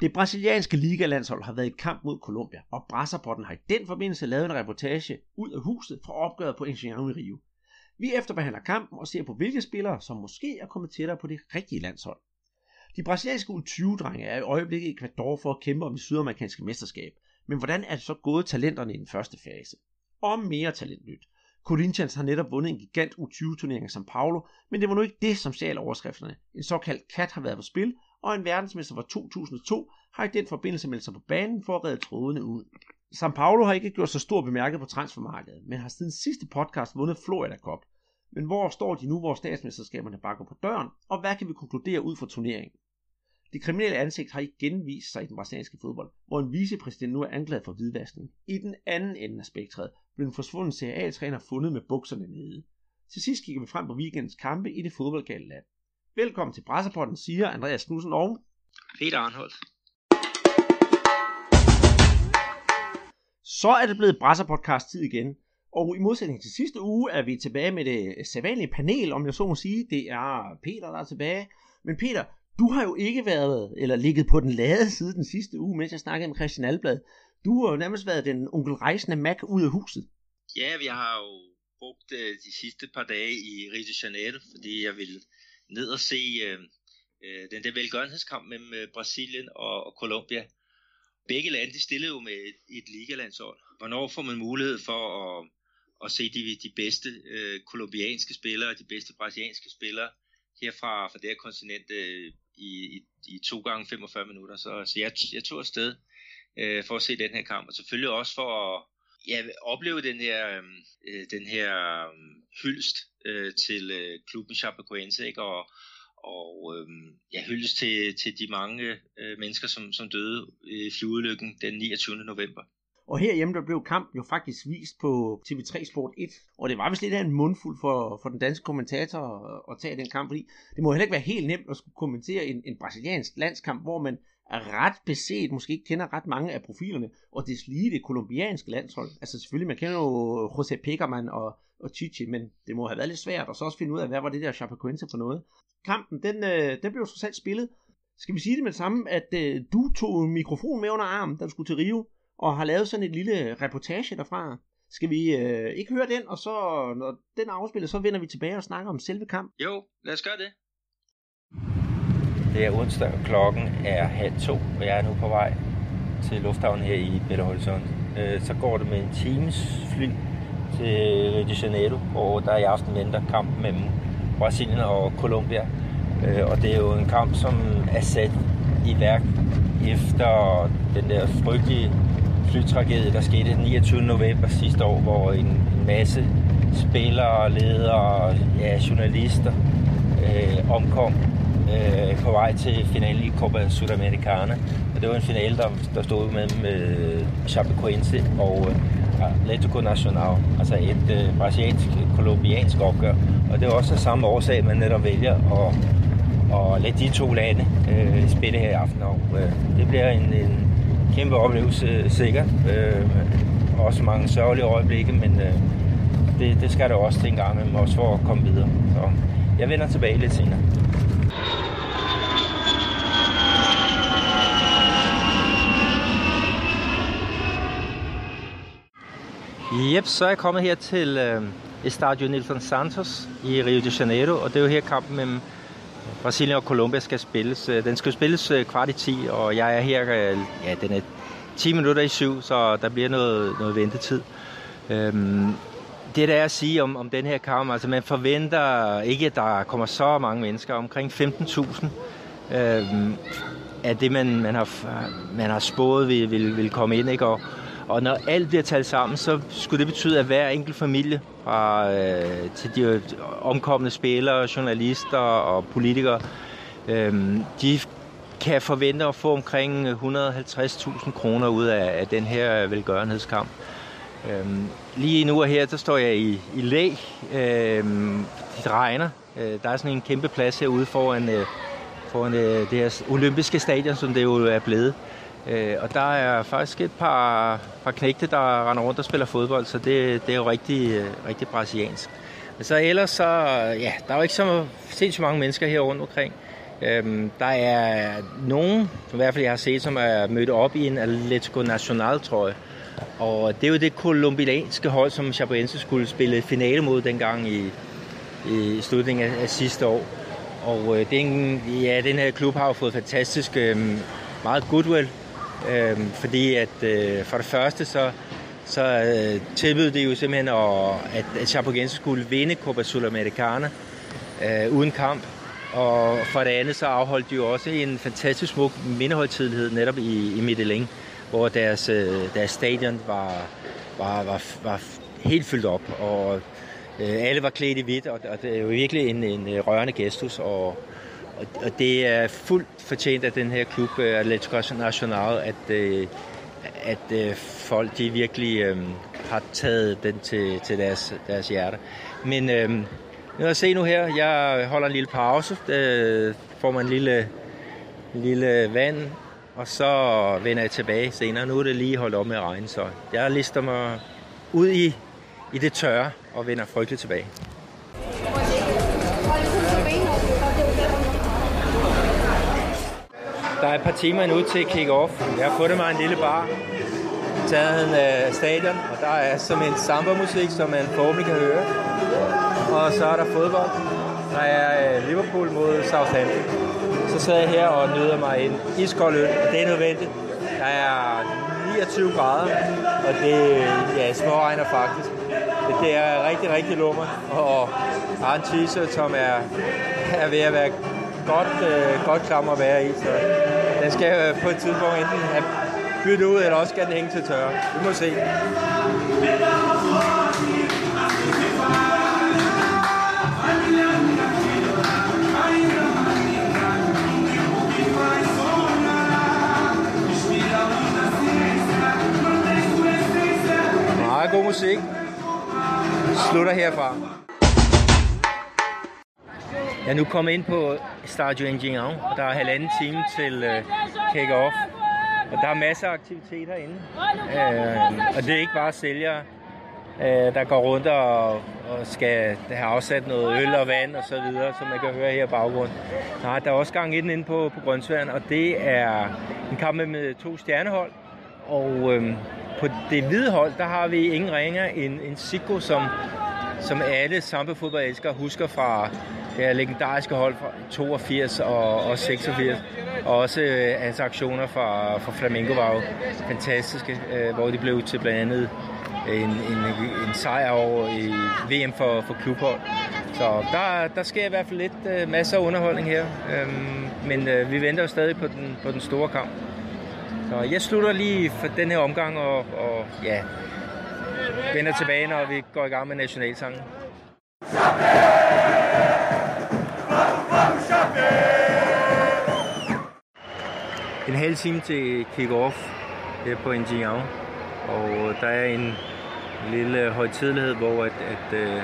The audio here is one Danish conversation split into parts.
Det brasilianske ligalandshold har været i kamp mod Colombia, og Brasserpotten har i den forbindelse lavet en reportage ud af huset fra opgøret på Engenhão i Rio. Vi efterbehandler kampen og ser på hvilke spillere, som måske er kommet tættere på det rigtige landshold. De brasilianske U20-drenge er i øjeblikket i Ecuador for at kæmpe om det sydamerikanske mesterskab, men hvordan er det så gået talenterne i den første fase? Og mere talentnyt. Corinthians har netop vundet en gigant U20-turnering i São Paulo, men det var nu ikke det, som stjal overskrifterne. En såkaldt kat har været på spil, og en verdensmester fra 2002 har i den forbindelse meldt sig på banen for at redde trådene ud. San Paulo har ikke gjort så stor bemærket på transfermarkedet, men har siden sidste podcast vundet Florida Cup. Men hvor står de nu, hvor statsmesterskaberne bakker på døren, og hvad kan vi konkludere ud fra turneringen? Det kriminelle ansigt har igen vist sig i den brasilianske fodbold, hvor en vicepræsident nu er anklaget for hvidvaskning. I den anden ende af spektret blev en forsvunden CAA-træner fundet med bukserne nede. Til sidst kigger vi frem på weekendens kampe i det fodboldgale land. Velkommen til Brasserpotten, siger Andreas Knudsen og Peter Arnholdt. Så er det blevet Brasserpodcast tid igen. Og i modsætning til sidste uge er vi tilbage med det sædvanlige panel, om jeg så må sige. Det er Peter, der er tilbage. Men Peter, du har jo ikke været, eller ligget på den lade side den sidste uge, mens jeg snakkede med Christian Alblad. Du har jo nærmest været den onkel rejsende Mac ud af huset. Ja, vi har jo brugt uh, de sidste par dage i Rio de Janeiro, fordi jeg ville ned og se øh, øh, den der velgørenhedskamp mellem øh, Brasilien og, og Colombia. Begge lande de stillede jo med et, et ligalandshold. Hvornår får man mulighed for at, at se de, de bedste øh, kolumbianske spillere og de bedste brasilianske spillere herfra fra det her kontinent øh, i, i, i to gange 45 minutter. Så, så jeg, jeg tog afsted øh, for at se den her kamp, og selvfølgelig også for at ja, opleve den her, øhm, øh, den her øh, hyldest øh, til øh, klubben Chapecoense, ikke? og, og øh, ja, hyldest til, til de mange øh, mennesker, som, som døde i flyulykken den 29. november. Og herhjemme der blev kampen jo faktisk vist på TV3 Sport 1, og det var vist lidt af en mundfuld for, for den danske kommentator at, at tage den kamp, fordi det må heller ikke være helt nemt at skulle kommentere en, en brasiliansk landskamp, hvor man ret beset, måske ikke kender ret mange af profilerne, og det lige det kolumbianske landshold. Altså selvfølgelig, man kender jo José Pekerman og, og Chichi, men det må have været lidt svært, og så også finde ud af, hvad var det der Chapecoense for noget. Kampen, den, øh, den blev så selv spillet. Skal vi sige det med det samme, at øh, du tog en mikrofon med under armen, da du skulle til Rio, og har lavet sådan et lille reportage derfra. Skal vi øh, ikke høre den, og så når den er afspillet, så vender vi tilbage og snakker om selve kampen? Jo, lad os gøre det. Det er onsdag, og klokken er halv to, og jeg er nu på vej til lufthavnen her i Belo Horizonte. Øh, så går det med en times fly til Rio de Janeiro, hvor der i aften venter kampen mellem Brasilien og Colombia. Øh, og det er jo en kamp, som er sat i værk efter den der frygtelige flytragedie, der skete den 29. november sidste år, hvor en, en masse spillere, ledere, ja, journalister øh, omkom øh, på vej til finalen i Copa Sudamericana. Og det var en finale, der, der stod mellem øh, Chapecoense og øh, Atletico Nacional, altså et øh, brasiliansk-kolumbiansk opgør. Og det er også af samme årsag, man netop vælger at, at lade de to lande øh, spille her i aften. Og, øh, det bliver en, en kæmpe oplevelse, sikkert. Øh, også mange sørgelige øjeblikke, men øh, det, det skal der også til en gang også for at komme videre. Så jeg vender tilbage lidt senere. Yep, så er jeg kommet her til øh, Estadio Nilton Santos i Rio de Janeiro, og det er jo her kampen mellem Brasilien og Colombia skal spilles. Øh, den skal spilles øh, kvart i 10, og jeg er her, øh, ja, den er 10 minutter i syv, så der bliver noget, noget ventetid. Øhm, det der er at sige om, om den her kamp, altså man forventer ikke, at der kommer så mange mennesker, omkring 15.000 øhm, af det, man, man, har, man har spået vil, vil, vil komme ind. Ikke? Og, og når alt bliver talt sammen, så skulle det betyde, at hver enkelt familie, fra øh, til de omkommende spillere, journalister og politikere, øh, de kan forvente at få omkring 150.000 kroner ud af, af den her velgørenhedskamp. Øhm, lige nu og her, der står jeg i, i læ. Øhm, det regner. Øh, der er sådan en kæmpe plads herude foran, øh, foran øh, det her olympiske stadion, som det jo er blevet. Øh, og der er faktisk et par, par knægte, der render rundt og spiller fodbold, så det, det er jo rigtig, rigtig brasiliansk. Men så ellers så, ja, der er jo ikke så sindssygt mange mennesker her rundt omkring. Øhm, der er nogen, som i hvert fald jeg har set, som er mødt op i en Atletico Nacional trøje. Og det er jo det kolumbianske hold, som Chapecoense skulle spille finale mod dengang i, i slutningen af, af sidste år. Og øh, den, ja, den her klub har jo fået fantastisk øh, meget goodwill, øh, fordi at øh, for det første så, så øh, tilbød det jo simpelthen, at, at, at Chapecoense skulle vinde Copa Sudamericana øh, uden kamp. Og for det andet så afholdt de jo også en fantastisk smuk mindehøjtidlighed netop i, i Medellin, hvor deres, øh, deres stadion var, var, var, var helt fyldt op, og øh, alle var klædt i hvidt, og, og det er jo virkelig en, en rørende gestus, og, og, og det er fuldt fortjent af den her klub, øh, Atletico Nacional, at, øh, at øh, folk de virkelig øh, har taget den til, til deres, deres hjerte. Men øh, nu se nu her, jeg holder en lille pause, øh, får man en lille, lille vand, og så vender jeg tilbage senere. Nu er det lige holdt op med at regne, så jeg lister mig ud i, i det tørre og vender frygteligt tilbage. Der er et par timer endnu til kick-off. Jeg har fundet mig en lille bar, taget af stadion, og der er som en samba-musik, som man forhåbentlig kan høre. Og så er der fodbold. Der er øh, Liverpool mod Southampton. Så sidder jeg her og nyder mig en iskold øl, og det er nødvendigt. Der er 29 grader, og det ja, småregner faktisk. Det er rigtig, rigtig lummer, og har en t-shirt, som er, er ved at være godt, øh, godt klam at være i. Så den skal øh, på et tidspunkt enten have byttet ud, eller også skal den hænge til tørre. Vi må se. Meget god musik. Slutter herfra. Jeg er nu kommet ind på Stadio Engineon, og der er halvanden time til uh, kick-off. Og der er masser af aktiviteter inde. Uh, og det er ikke bare sælgere, uh, der går rundt og, og skal have afsat noget øl og vand og så videre, som man kan høre her i baggrunden. Nej, der er også gang i den inde på, på Grønsværen, og det er en kamp med to stjernehold. Og uh, på det hvide hold, der har vi ingen ringer end, end Siggo, som, som alle samba-fodboldelskere husker fra det legendariske hold fra 82 og, og 86. Og også øh, hans aktioner fra, fra Flamengo var jo fantastiske, øh, hvor de blev til blandt andet en, en, en sejr over i VM for, for klubhold. Så der, der sker i hvert fald lidt øh, masser af underholdning her, øhm, men øh, vi venter jo stadig på den, på den store kamp. Så jeg slutter lige for den her omgang og, og ja, vender tilbage, når vi går i gang med nationalsangen. En halv time til kick-off her på Injiao. Og der er en lille højtidlighed, hvor at, at, øh,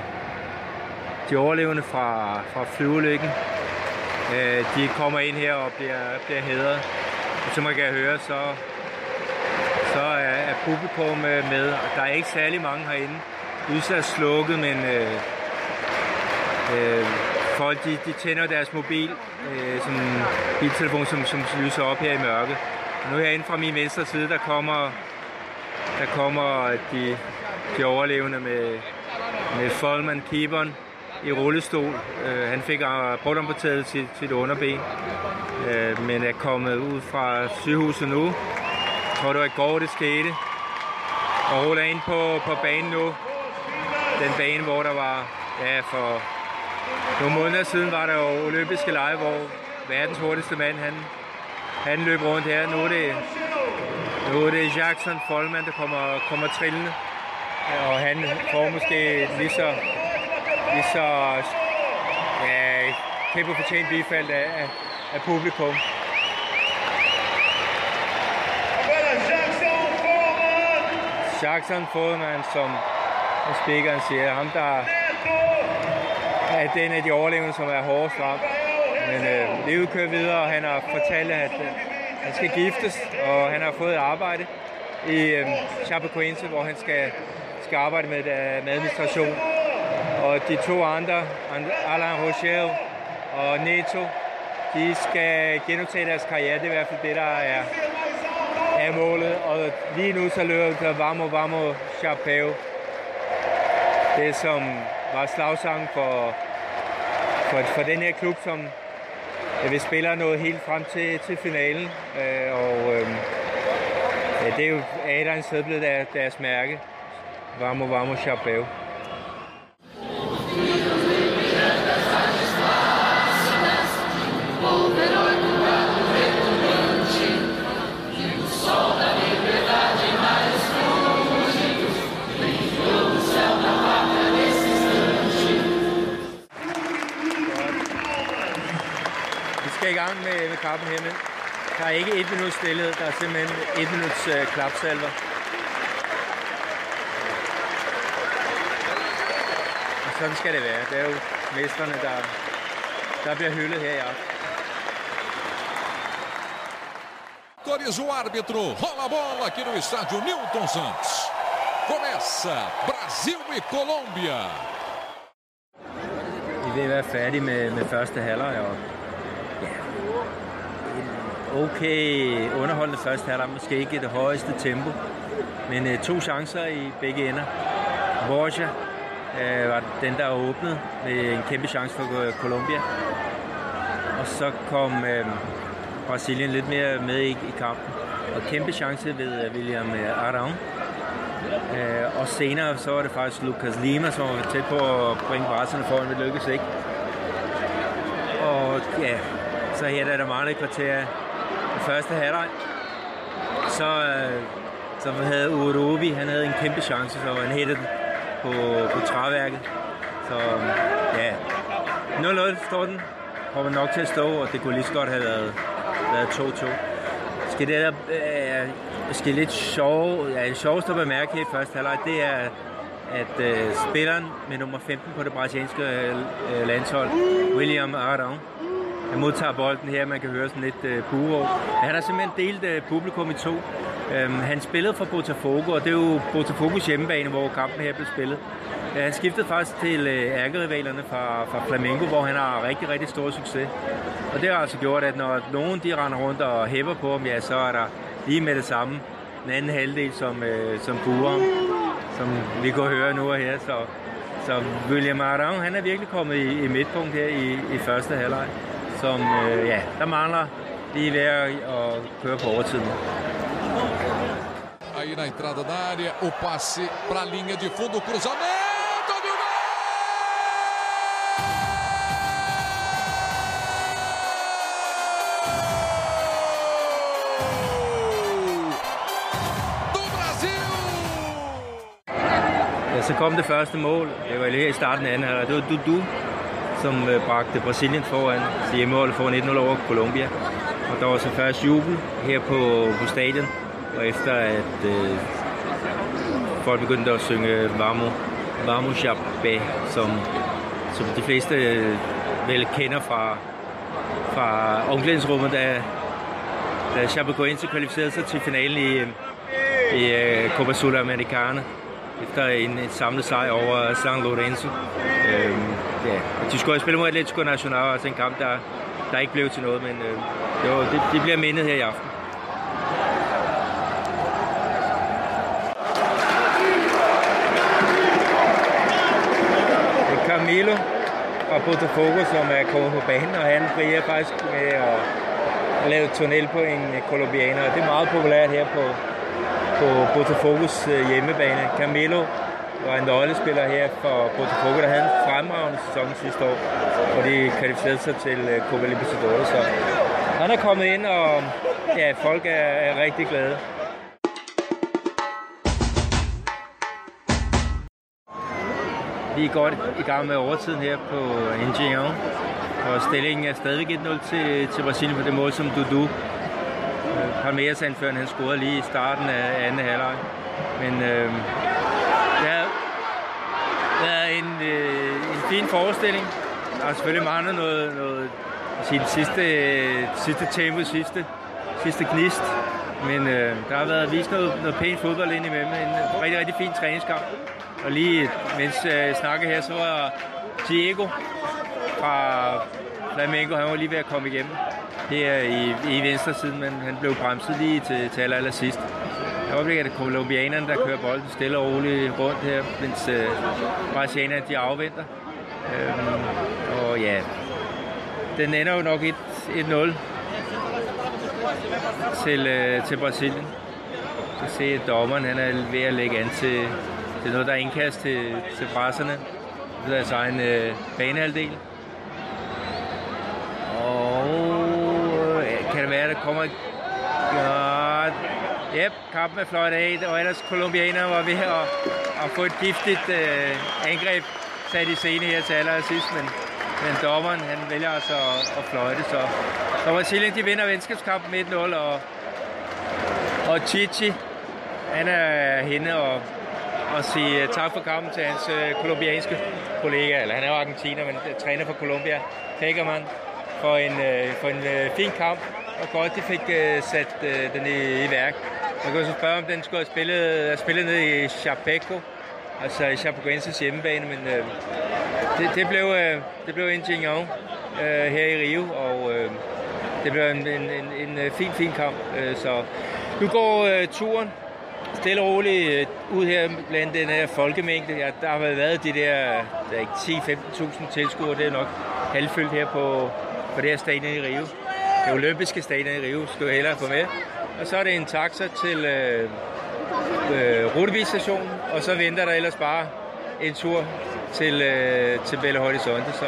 de overlevende fra, fra flyvelykken, øh, de kommer ind her og bliver, bliver hedret. Og som man kan høre, så, publikum med. Der er ikke særlig mange herinde. Lyset er slukket, men øh, øh, folk de, de tænder deres mobil, øh, som biltelefon, som, som lyser op her i mørket. Nu herinde fra min venstre side, der kommer, der kommer de, de overlevende med, med Folman Keeperen i rullestol. Øh, han fik øh, brutamputeret sit, sit underben, øh, men er kommet ud fra sygehuset nu. Jeg tror, det var i går, det skete. Og ruller ind på, på banen nu. Den bane, hvor der var ja, for nogle måneder siden var der jo olympiske lege, hvor verdens hurtigste mand, han, han løb rundt her. Nu er det, nu er det Jackson Folman, der kommer, kommer trillende. Og han får måske lige så, lige så ja, kæmpe fortjent bifald af, af, af publikum. Jackson Foreman, som speakeren siger, ham der er den af de overlevende, som er hårdest ramt. Men øh, livet kører videre, og han har fortalt, at øh, han skal giftes, og han har fået et arbejde i øh, Chapecoense, hvor han skal, skal arbejde med, øh, med administration. Og de to andre, Alain Rochelle og Neto, de skal genoptage deres karriere. Det er i hvert fald det, der er, er målet. Og lige nu så løber der Vamo Vamo Chapeo. Det som var slagsang for, for, for den her klub, som vi spiller noget helt frem til, til finalen. Øh, og øh, ja, det er jo Adrian blevet der, deres mærke. Vamo Vamo Chapeau. Med, kampen her, men der er ikke et minut stillhed, der er simpelthen et minuts øh, klapsalver. Og sådan skal det være. Det er jo mesterne, der, der bliver hyldet her i aften. O árbitro. Rola a bola aqui no estádio Newton Santos. Começa Brasil e Colômbia. Vi vil være færdige med, med første halvleg, og okay underholdende første halvleg, måske ikke det højeste tempo, men øh, to chancer i begge ender. Borja øh, var den, der åbnede med en kæmpe chance for øh, Colombia. Og så kom øh, Brasilien lidt mere med i, i kampen. Og kæmpe chance ved øh, William øh, Arão. Øh, og senere så var det faktisk Lucas Lima, som var tæt på at bringe Brasilien foran, men lykkedes ikke. Og ja, så her er der mange kvarter første halvleg, så, øh, så havde Urobi, han havde en kæmpe chance, så han hættede den på, på træværket. Så øh, ja, 0-0 står den. Kommer nok til at stå, og det kunne lige så godt have været, været 2-2. Skal det der, øh, skal lidt sjov, ja, det sjoveste at bemærke i første halvleg, det er, at øh, spilleren med nummer 15 på det brasilianske øh, landshold, William Arão, han modtager bolden her, man kan høre sådan lidt øh, bureau. Han har simpelthen delt øh, publikum i to. Øhm, han spillede for Botafogo, og det er jo Botafogos hjemmebane, hvor kampen her blev spillet. Uh, han skiftede faktisk til øh, ærkerivalerne fra, fra Flamengo, hvor han har rigtig, rigtig stor succes. Og det har altså gjort, at når nogen de render rundt og hæpper på ham, ja, så er der lige med det samme den anden halvdel, som, øh, som burer som vi kan høre nu og her. Så, så William Arang, han er virkelig kommet i, i midtpunkt her i, i første halvleg som øh, ja, der mangler lige ved at køre på overtiden. Aí na entrada da área, o passe para a linha de fundo, cruzamento de gol! Do Brasil! Ja, så kom det første mål. Det var lige i starten af anden halvleg. Det var Dudu, som øh, bragte Brasilien foran til hjemmeholdet foran 1-0 over Colombia. Og der var så først jubel her på, på stadion, og efter at øh, folk begyndte at synge Vamo, Vamo Chape, som, som de fleste øh, vel kender fra, fra omklædningsrummet, da, da Chapecoense kvalificerede sig til finalen i, øh, i uh, Copa Sudamericana efter en, en samlet sejr over San Lorenzo. Øhm, ja. De skulle have spillet mod Atletico Nacional, altså en kamp, der, der ikke blev til noget, men øh, det, var, det, det bliver mindet her i aften. Det er Camilo fra Botafogo, som er kommet på banen, og han frier faktisk med at, lave tunnel på en øh, kolumbianer. Det er meget populært her på, på Botafogos øh, hjemmebane. Camilo var en nøglespiller her for Botafogo, der havde en fremragende sæson sidste år, hvor de kvalificerede sig til øh, Copa Libertadores. Så han er kommet ind, og ja, folk er, er rigtig glade. Vi er godt i gang med overtiden her på Ingenieur. Og stillingen er stadig 1-0 til, til Brasilien på det mål, som Dudu øh, Palmeiras anføreren, han scorede lige i starten af anden halvleg. Men øh, en, øh, en fin forestilling. Der har selvfølgelig manglet noget, noget sin sidste, øh, sidste tempo, sidste, sidste gnist. Men øh, der har været vist noget, noget pænt fodbold ind imellem. En rigtig, rigtig fin træningskamp. Og lige mens jeg øh, snakker her, så var Diego fra Flamengo han var lige ved at komme igennem her i, i venstre side, men han blev bremset lige til, til aller, aller sidst øjeblik er det kolumbianerne, der kører bolden stille og roligt rundt her, mens øh, brasilianerne de afventer. Øhm, og ja, den ender jo nok 1-0 til, øh, til Brasilien. Så kan se, at dommeren han er ved at lægge an til, til noget, der er indkast til, til brasserne. Det er altså deres egen øh, banehalvdel. Og øh, kan det være, at der kommer... Ja, yep, kampen er fløjt af, og ellers kolumbianerne var ved at, at få et giftigt øh, angreb sat i scene her til allersidst, men, men dommeren han vælger altså at, at fløjte, så, så Brasilien de vinder venskabskampen 1-0, og, og Chichi, han er henne og, og sige øh, tak for kampen til hans øh, kolumbianske kollega, eller han er jo argentiner, men øh, træner for Colombia, Pekerman, for en, øh, for en øh, fin kamp, og godt de fik øh, sat øh, den i, i værk. Man kan så spørge, om den skulle have spillet, spillet ned i Chapeco, altså i Chapecoenses hjemmebane, men øh, det, det, blev, øh, det blev Ingenhon øh, her i Rio, og øh, det blev en, en, en, en øh, fin, fin kamp. Øh, så nu går øh, turen stille og roligt øh, ud her blandt den her folkemængde. Ja, der har været de der, der er 10-15.000 tilskuere, det er nok halvfyldt her på, på det her stadion i Rio. Det olympiske stadion i Rio skulle du hellere få med. Og så er det en taxa til øh, øh, Rutebilstationen, og så venter der ellers bare en tur til, øh, til Belo Horizonte. Så,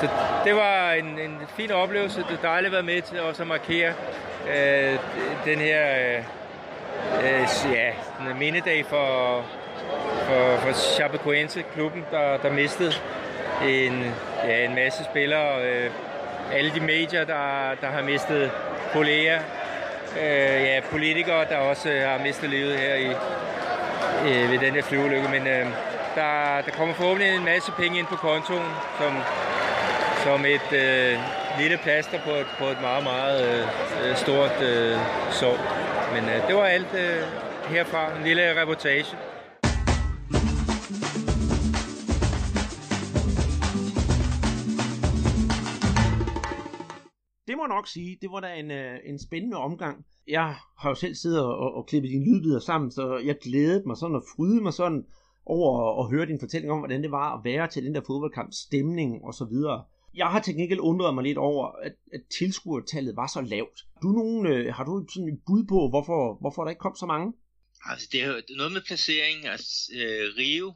så det var en, en fin oplevelse. Det er dejligt at være med til også at markere øh, den her øh, øh ja, en mindedag for, for, for Chapecoense, klubben, der, der mistede en, ja, en masse spillere. Øh, alle de medier, der, der har mistet kolleger, øh, ja, politikere, der også øh, har mistet livet her i, øh, ved den her flyvelykke. Men øh, der, der kommer forhåbentlig en masse penge ind på kontoen, som, som et øh, lille plaster på et, på et meget, meget øh, øh stort øh, sår. Men øh, det var alt øh, herfra. En lille reportage. Det må jeg nok sige, det var da en, øh, en spændende omgang. Jeg har jo selv siddet og, og klippet dine lydbider sammen, så jeg glædede mig sådan og frydede mig sådan over at høre din fortælling om, hvordan det var at være til den der fodboldkamp, stemning og så videre. Jeg har til gengæld undret mig lidt over, at, at tilskuertallet var så lavt. Du nogen, øh, har du sådan et bud på, hvorfor, hvorfor der ikke kom så mange? Altså, det er noget med placering. Altså, øh, Rio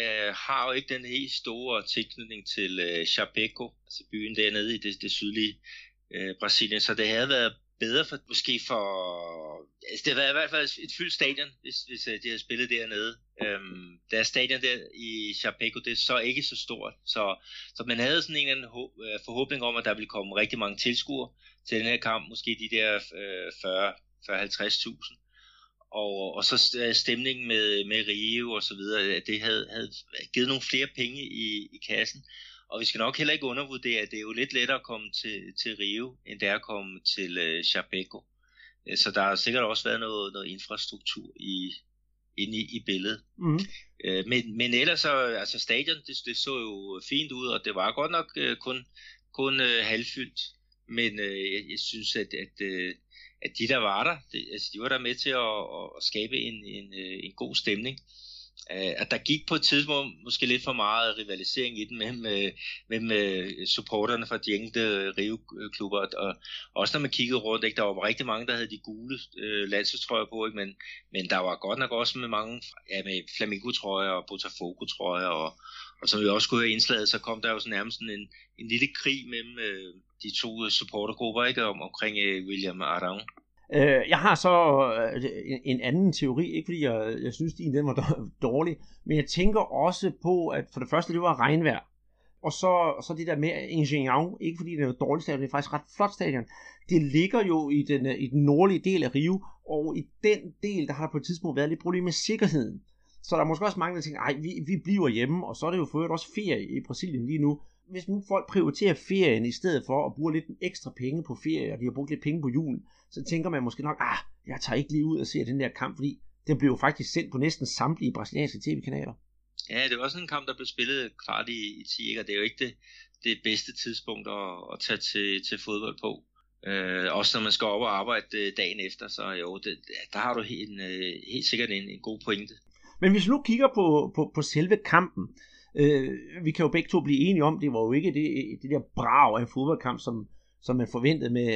øh, har jo ikke den helt store tilknytning til øh, Chapeco, altså byen dernede i det, det sydlige øh, Brasilien, så det havde været bedre for, måske for, altså det havde været i hvert fald et fyldt stadion, hvis, hvis øh, de havde spillet dernede. Øhm, deres stadion der i Chapeco, det er så ikke så stort, så, så man havde sådan en eller anden øh, forhåbning om, at der ville komme rigtig mange tilskuere til den her kamp, måske de der øh, 40-50.000. Og, og så øh, stemningen med, med Rio og så videre, det havde, havde givet nogle flere penge i, i kassen. Og vi skal nok heller ikke undervurdere, at det er jo lidt lettere at komme til, til Rio, end det er at komme til uh, Chapeco. Øh, så der har sikkert også været noget, noget infrastruktur i, inde i, i billedet. Mm. Uh, men, men ellers så, altså stadion, det, det så jo fint ud, og det var godt nok uh, kun, kun uh, halvfyldt. Men uh, jeg, jeg synes, at, at, uh, at de der var der, det, altså, de var der med til at, at skabe en, en, en god stemning øh, at der gik på et tidspunkt måske lidt for meget rivalisering i den mellem, øh, mellem øh, supporterne fra de enkelte Rio-klubber, og også når man kiggede rundt, ikke, der var rigtig mange, der havde de gule øh, landsholdstrøjer på, ikke, men, men der var godt nok også med mange, ja, med Flamingo-trøjer og Botafogo-trøjer, og, og som vi også kunne høre indslaget, så kom der jo sådan nærmest en, en lille krig mellem øh, de to supportergrupper, ikke, om, omkring øh, William Arang. Øh, jeg har så øh, en anden teori, ikke fordi jeg, jeg synes, din den var dårlig, men jeg tænker også på, at for det første, det var regnvejr. Og så, så det der med Ingenieur, ikke fordi det er et dårligt stadion, det er faktisk ret flot stadion. Det ligger jo i den, øh, i den nordlige del af Rio, og i den del, der har der på et tidspunkt været lidt problemer med sikkerheden. Så der er måske også mange, der tænker, ej, vi, vi bliver hjemme, og så er det jo for også ferie i Brasilien lige nu. Hvis nu folk prioriterer ferien i stedet for at bruge lidt ekstra penge på ferie, og de har brugt lidt penge på julen, så tænker man måske nok, ah, jeg tager ikke lige ud og ser den der kamp, fordi den blev jo faktisk sendt på næsten samtlige brasilianske tv-kanaler. Ja, det var sådan en kamp, der blev spillet kvart i, i 10, og det er jo ikke det, det bedste tidspunkt at, at tage til, til fodbold på. Øh, også når man skal op og arbejde øh, dagen efter, så jo, det, der har du en, øh, helt sikkert en, en god pointe. Men hvis vi nu kigger på, på, på selve kampen, øh, vi kan jo begge to blive enige om, det var jo ikke det, det der brag af en fodboldkamp, som, som man forventede med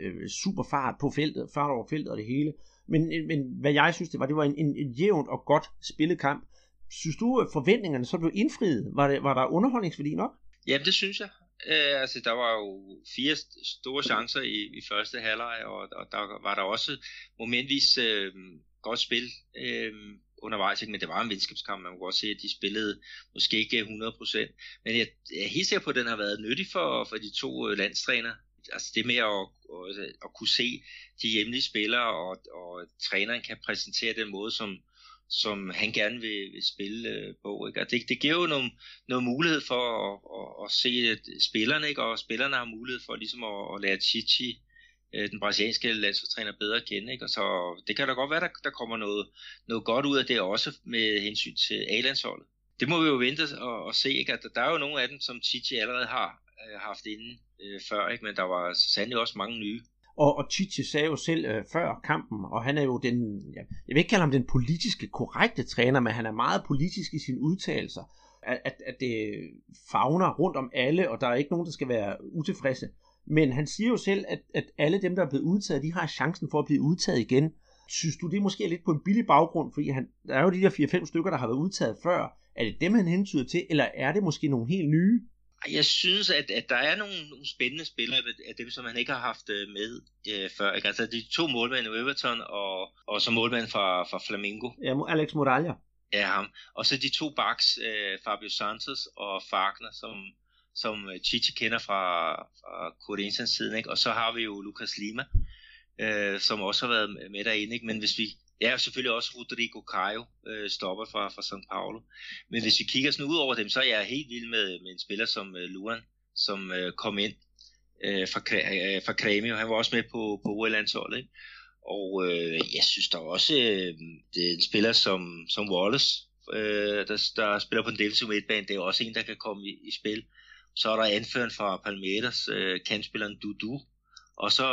øh, super fart på feltet, fart over feltet og det hele. Men, men hvad jeg synes, det var, det var en, en, en jævnt og godt spillet kamp. Synes du, at forventningerne så blev indfriet? Var, det, var der underholdningsværdi nok? Jamen, det synes jeg. Øh, altså, der var jo fire store chancer i, i første halvleg, og, og der var der også momentvis øh, godt spil øh, undervejs, ikke? men det var en venskabskamp, man kunne godt se, at de spillede måske ikke 100%, men jeg, jeg er helt sikker på, at den har været nyttig for, for de to øh, landstræner. Altså det med at, at, at kunne se de hjemlige spillere, og, og træneren kan præsentere den måde, som, som han gerne vil, vil spille øh, på. Ikke? Og det, det giver jo nogle, noget mulighed for at, at, at se øh, spillerne, ikke? og spillerne har mulighed for ligesom at, at lære Chichi, øh, den brasilianske landsholdstræner, bedre at kende. Ikke? Og så det kan da godt være, der, der kommer noget, noget godt ud af det også med hensyn til A-landsholdet. Det må vi jo vente og, og se. Ikke? At der er jo nogle af dem, som Titi allerede har øh, haft inde øh, før, ikke? men der var sandelig også mange nye. Og, og Titi sagde jo selv øh, før kampen, og han er jo den, ja, jeg vil ikke kalde ham den politiske korrekte træner, men han er meget politisk i sine udtalelser. At, at, at det fagner rundt om alle, og der er ikke nogen, der skal være utilfredse. Men han siger jo selv, at, at alle dem, der er blevet udtaget, de har chancen for at blive udtaget igen. Synes du, det er måske er lidt på en billig baggrund, fordi han, der er jo de der 4-5 stykker, der har været udtaget før. Er det dem, han hentyder til, eller er det måske nogle helt nye? Jeg synes, at, at der er nogle, nogle spændende spillere af dem, som han ikke har haft øh, med øh, før. Ikke? Altså de to målmænd i Everton og, og så målmand fra, fra Flamengo. Ja, Alex Moralja. Ja, ham. Og så de to backs, øh, Fabio Santos og Fagner, som, som øh, Chichi kender fra, fra Corinthians siden. Ikke? Og så har vi jo Lucas Lima, øh, som også har været med derinde. Ikke? Men hvis vi Ja, selvfølgelig også Rodrigo Caio, øh, stopper fra, fra São Paulo. Men hvis vi kigger sådan ud over dem, så er jeg helt vild med, med en spiller som øh, Luan, som øh, kom ind øh, fra, øh, fra Kremio. Han var også med på, på OL-landsholdet. Ikke? Og øh, jeg synes der også, øh, det er en spiller som, som Wallace, øh, der, der spiller på en defensiv midtbane. Det er også en, der kan komme i, i spil. Så er der anføren fra Palmeiras, øh, kantspilleren Dudu. Og så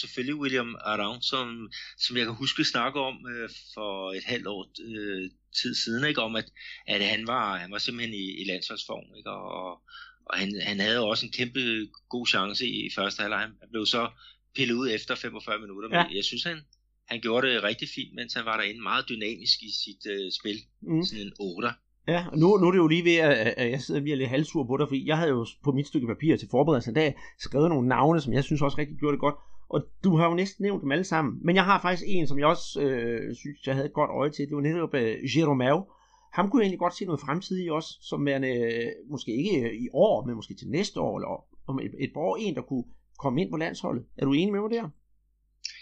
selvfølgelig William Around, som, som jeg kan huske snakke om øh, for et halvt år øh, tid siden, ikke, om at, at han, var, han var simpelthen i, i landsholdsform, ikke, og, og han, han havde også en kæmpe god chance i første halvleg. Han blev så pillet ud efter 45 minutter, men ja. jeg synes, han, han gjorde det rigtig fint, mens han var derinde meget dynamisk i sit øh, spil. Mm. Sådan en 8. Ja, og nu, nu er det jo lige ved, at, at jeg sidder lige lidt halvsur på dig, fordi jeg havde jo på mit stykke papir til forberedelse i dag skrevet nogle navne, som jeg synes også rigtig gjorde det godt. Og du har jo næsten nævnt dem alle sammen. Men jeg har faktisk en, som jeg også øh, synes, jeg havde et godt øje til. Det var netop øh, Jeromeo. Ham kunne jeg egentlig godt se noget fremtid i også, som værende, øh, måske ikke øh, i år, men måske til næste år, eller om et, et par år, en, der kunne komme ind på landsholdet. Er du enig med mig der?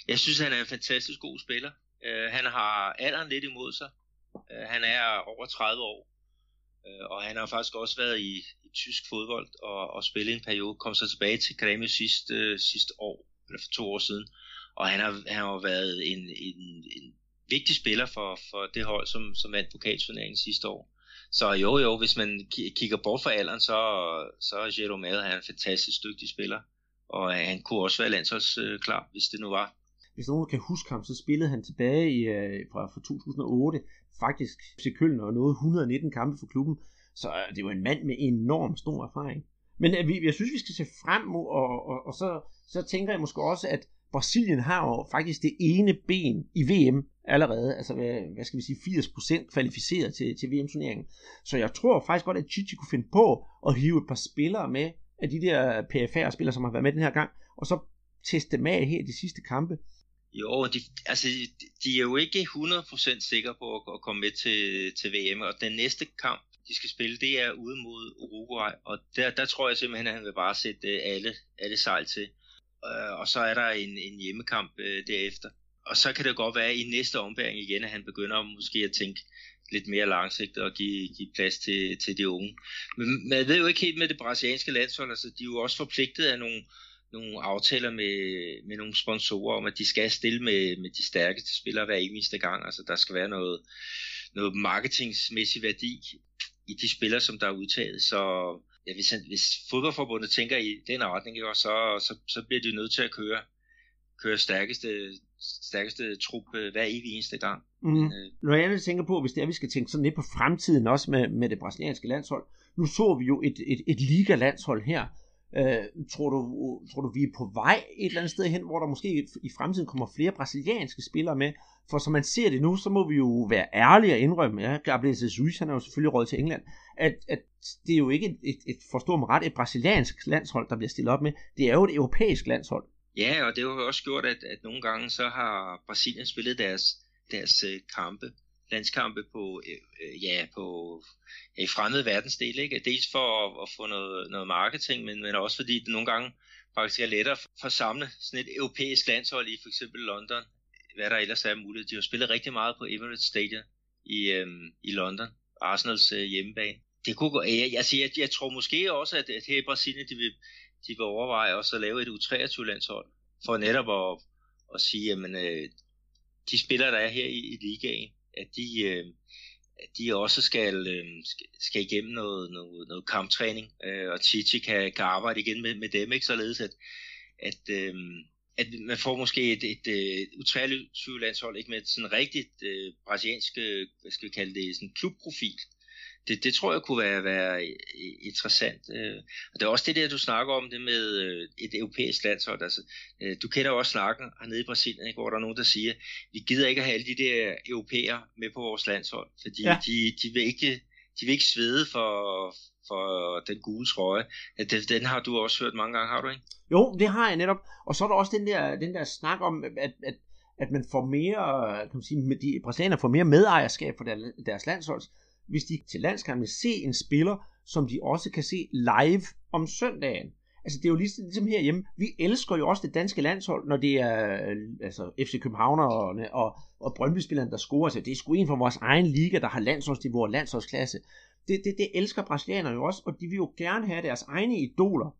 Jeg synes, han er en fantastisk god spiller. Uh, han har alderen lidt imod sig. Uh, han er over 30 år. Øh, og han har faktisk også været i, i tysk fodbold og, og spillet en periode. Kom så tilbage til Grêmio sidste, øh, sidste år eller for to år siden. Og han har, han har været en, en, en vigtig spiller for, for det hold, som, som vandt pokalturneringen sidste år. Så jo jo, hvis man kigger bort fra alderen, så, så er Jerome han en fantastisk dygtig spiller. Og han kunne også være landsholdsklar, hvis det nu var. Hvis nogen kan huske ham, så spillede han tilbage i, øh, fra, fra 2008, faktisk til Køln og nåede 119 kampe for klubben. Så øh, det det var en mand med enorm stor erfaring. Men øh, vi, jeg synes, vi skal se frem mod, og, og, og så, så tænker jeg måske også, at Brasilien har jo faktisk det ene ben i VM allerede, altså hvad, hvad skal vi sige, 80% kvalificeret til, til VM-turneringen. Så jeg tror faktisk godt, at Chichi kunne finde på at hive et par spillere med, af de der PFR-spillere, som har været med den her gang, og så teste dem af her de sidste kampe. Jo, de, altså, de er jo ikke 100% sikre på at, at komme med til, til VM, og den næste kamp, de skal spille, det er ude mod Uruguay, og der, der tror jeg simpelthen, at han vil bare sætte øh, alle, alle sejl til. Øh, og så er der en, en hjemmekamp øh, derefter. Og så kan det godt være i næste ombæring igen, at han begynder måske at tænke lidt mere langsigtet og give, give plads til, til de unge. Men man ved jo ikke helt med det brasilianske landshold, altså de er jo også forpligtet af nogle, nogle aftaler med, med nogle sponsorer om, at de skal stille med, med de stærkeste spillere hver eneste gang. Altså der skal være noget, noget marketingsmæssig værdi i de spillere, som der er udtaget. Så, ja, hvis, hvis fodboldforbundet tænker i den retning, ikke, så, så, så bliver de nødt til at køre, køre stærkeste, stærkeste trup øh, hver evig eneste gang. Mm. Men, øh, Når jeg tænker på, hvis det er, vi skal tænke sådan lidt på fremtiden også med, med det brasilianske landshold. Nu så vi jo et, et, et liga-landshold her. Øh, tror, du, tror du, vi er på vej et eller andet sted hen, hvor der måske i fremtiden kommer flere brasilianske spillere med? For som man ser det nu, så må vi jo være ærlige og indrømme, ja, Gabriel Jesus, han er jo selvfølgelig råd til England, at, at det er jo ikke et, et, et forstå mig ret, et brasiliansk landshold, der bliver stillet op med. Det er jo et europæisk landshold. Ja, og det har jo også gjort, at, at nogle gange så har Brasilien spillet deres, deres øh, kampe, landskampe på, øh, øh, ja, på ja, i fremmede verdensdel, ikke? Dels for at, at få noget, noget marketing, men, men også fordi det nogle gange faktisk er lettere for at samle sådan et europæisk landshold i for eksempel London, hvad der ellers er muligt. De har spillet rigtig meget på Emirates Stadium i, øh, i London, Arsenals øh, hjemmebane. Det kunne gå, jeg, altså, jeg, jeg tror måske også, at, at her i Brasilien, de vil, de vil overveje også at lave et U23-landshold, for netop at, at sige, at øh, de spillere, der er her i, i ligaen, at de, øh, at de også skal, øh, skal igennem noget, noget, noget kamptræning, øh, og Titi kan, kan arbejde igen med, med dem, ikke? Således at, at, øh, at man får måske et, et, øh, et U23 landshold ikke? Med sådan rigtigt øh, brasiliansk, øh, hvad skal vi kalde det, sådan klubprofil, det, det tror jeg kunne være, være interessant. Øh. Og det er også det der, du snakker om, det med øh, et europæisk landshold. Altså, øh, du kender jo også snakken hernede i Brasilien, ikke, hvor der er nogen, der siger, vi gider ikke at have alle de der europæere med på vores landshold, fordi ja. de, de, vil ikke, de vil ikke svede for, for den gule trøje. Den, den har du også hørt mange gange, har du ikke? Jo, det har jeg netop. Og så er der også den der, den der snak om, at, at, at man får mere, kan man sige, de brasilianere får mere medejerskab for deres landshold hvis de til landskampen se en spiller, som de også kan se live om søndagen. Altså det er jo ligesom, ligesom herhjemme, vi elsker jo også det danske landshold, når det er øh, altså FC Københavnerne og, og Brøndby-spillerne, der scorer sig. Det er sgu en fra vores egen liga, der har landsholdsniveau og landsholdsklasse. Det, det, det elsker brasilianerne jo også, og de vil jo gerne have deres egne idoler